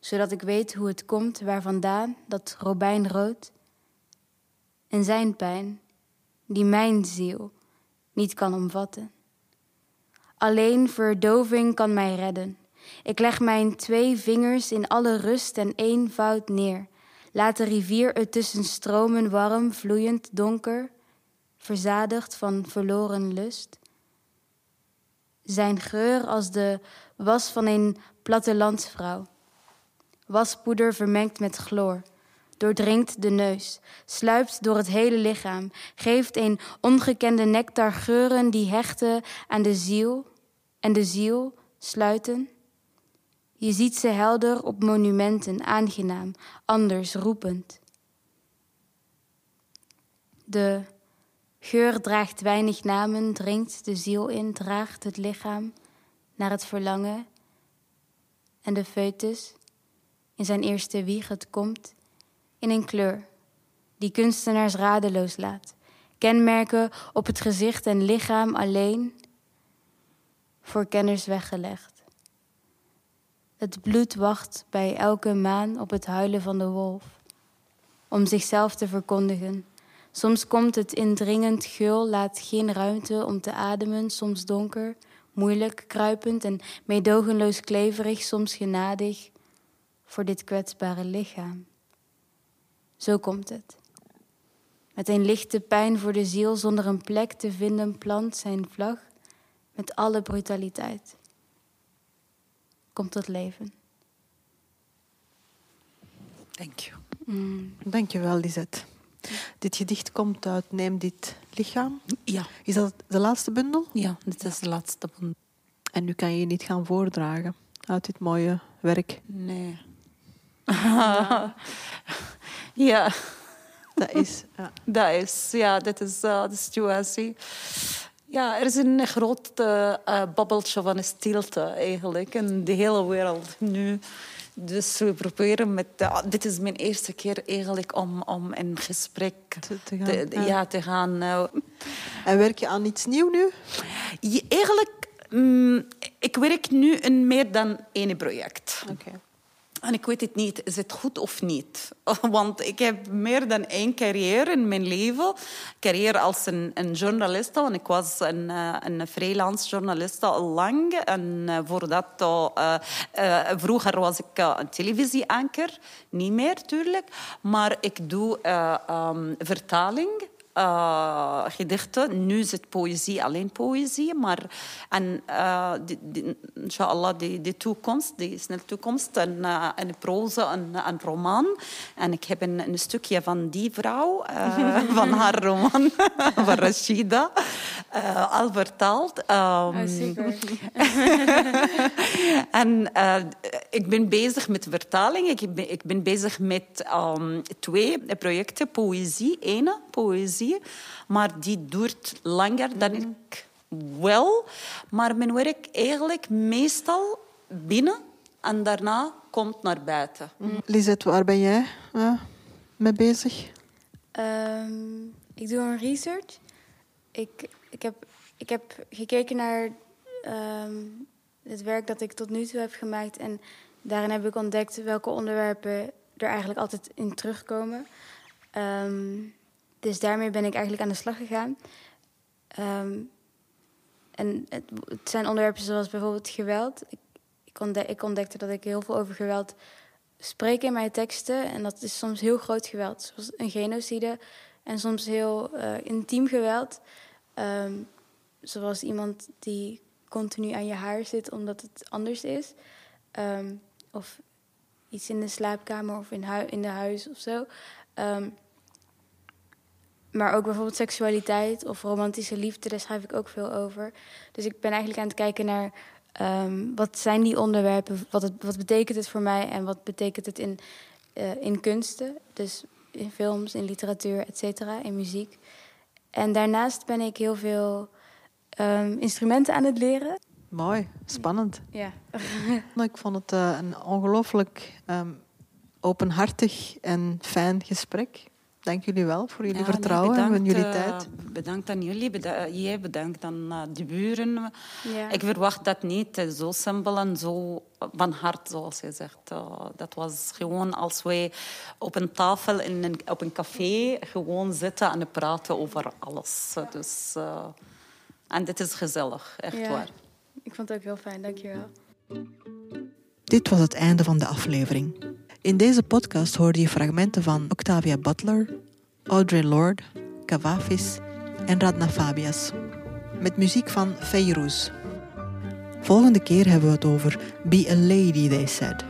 zodat ik weet hoe het komt waar vandaan dat robijnrood. En zijn pijn die mijn ziel niet kan omvatten. Alleen verdoving kan mij redden. Ik leg mijn twee vingers in alle rust en eenvoud neer. Laat de rivier er tussen stromen warm, vloeiend, donker, verzadigd van verloren lust. Zijn geur als de was van een plattelandsvrouw. Waspoeder vermengd met chloor, doordringt de neus, sluipt door het hele lichaam, geeft een ongekende nectar geuren die hechten aan de ziel en de ziel sluiten. Je ziet ze helder op monumenten, aangenaam, anders roepend. De geur draagt weinig namen, dringt de ziel in, draagt het lichaam naar het verlangen. En de foetus in zijn eerste wieg, het komt in een kleur die kunstenaars radeloos laat. Kenmerken op het gezicht en lichaam alleen voor kenners weggelegd. Het bloed wacht bij elke maan op het huilen van de wolf, om zichzelf te verkondigen. Soms komt het indringend geul, laat geen ruimte om te ademen, soms donker, moeilijk, kruipend en meedogenloos kleverig, soms genadig voor dit kwetsbare lichaam. Zo komt het. Met een lichte pijn voor de ziel, zonder een plek te vinden, plant zijn vlag met alle brutaliteit. Komt tot leven. Dank je. Mm, Dank je wel, Lisette. Dit gedicht komt uit Neem dit lichaam. Ja, Is dat de laatste bundel? ja, dit is de laatste bundel. En nu kan je je niet gaan voordragen uit dit mooie werk. Nee. ja, Dat is... Ja. dat is, ja, dit is eh, de situatie. Ja, er is een groot eh, babbeltje van stilte eigenlijk in de hele wereld nu. Dus we proberen met... dit is mijn eerste keer eigenlijk om, om in gesprek Te- te gaan, te, ja. ja, te gaan. eh, En werk je aan iets nieuws nu? Je- eigenlijk, mm, ik werk nu in meer dan één project. Oké. En ik weet het niet, is het goed of niet? Want ik heb meer dan één carrière in mijn leven. Carrière als een, een ik was een, eh, een freelance journaliste al lang. En eh, voor dat, eh, eh, vroeger was ik een televisieanker, niet meer natuurlijk. Maar ik doe eh, ehm, vertaling eh, gedichten. Nu is het poëzie, alleen poëzie. Maar en, eh, die, die, inshallah, die, die toekomst, die snelle toekomst, een, eh, een proza, een, een roman. En ik heb een, een stukje van die vrouw, van haar roman, van Rashida, eh, al vertaald. Ehm, super. en eh, ik ben bezig met vertaling. Ik ben, ik ben bezig met ehm, twee projecten. Poëzie, ene poëzie. Maar die duurt langer dan ik wil. Maar mijn werk eigenlijk meestal binnen en daarna komt naar buiten. Lisette, waar ben jij eh, mee bezig? Ehm, ik doe een research. Ik, ik, heb, ik heb gekeken naar ehm, het werk dat ik tot nu toe heb gemaakt. En daarin heb ik ontdekt welke onderwerpen er eigenlijk altijd in terugkomen. Ehm, dus daarmee ben ik eigenlijk aan de slag gegaan. Ehm, en het, het zijn onderwerpen zoals bijvoorbeeld geweld. Ik, ik, ontde- ik ontdekte dat ik heel veel over geweld spreek in mijn teksten. En dat is soms heel groot geweld, zoals een genocide. En soms heel eh, intiem geweld. Ehm, zoals iemand die continu aan je haar zit omdat het anders is. Ehm, of iets in de slaapkamer of in, in de huis of zo. Ehm, maar ook bijvoorbeeld seksualiteit of romantische liefde, daar schrijf ik ook veel over. Dus ik ben eigenlijk aan het kijken naar wat zijn die onderwerpen, wat, wat betekent het voor mij en wat betekent het in, eh, in kunsten. Dus in films, in literatuur, et cetera, in muziek. En daarnaast ben ik heel veel ehm, instrumenten aan het leren. Mooi, spannend. Ja. Nou, Ik vond het eh, een ongelooflijk ehm, openhartig en fijn gesprek. Dank jullie wel voor jullie Ja, nee, vertrouwen en bedankt, jullie eh, tijd. bedankt aan jullie. Beda- jij bedankt aan eh, de buren. ja. Ik verwacht dat niet eh, zo simpel en zo van hart, zoals je zegt. Uh, dat was gewoon als wij op een tafel in een, op een café gewoon zitten en praten over alles. Dus, uh, en dit is gezellig, echt Ja. waar. Ik vond het ook heel fijn, dankjewel. Dit was het einde van de aflevering. In deze podcast hoorde je fragmenten van Octavia Butler, Audre Lorde, Cavafis en Radna Fabias. Met muziek van Feyrouz. Volgende keer hebben we het over Be a Lady, they said.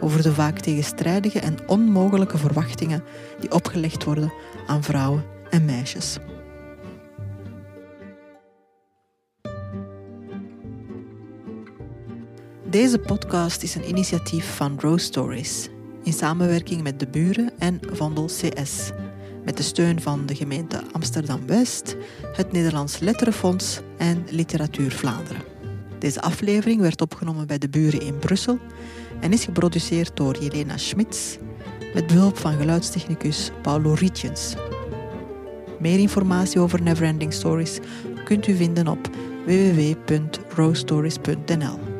Over de vaak tegenstrijdige en onmogelijke verwachtingen die opgelegd worden aan vrouwen en meisjes. Deze podcast is een initiatief van Rose Stories in samenwerking met de buren en Vandel CS. Met de steun van de gemeente Amsterdam-West, het Nederlands Letterenfonds en Literatuur Vlaanderen. Deze aflevering werd opgenomen bij de buren in Brussel en is geproduceerd door Jelena Schmitz met behulp van geluidstechnicus Paulo Rietjens. Meer informatie over Neverending Stories kunt u vinden op www.rosestories.nl.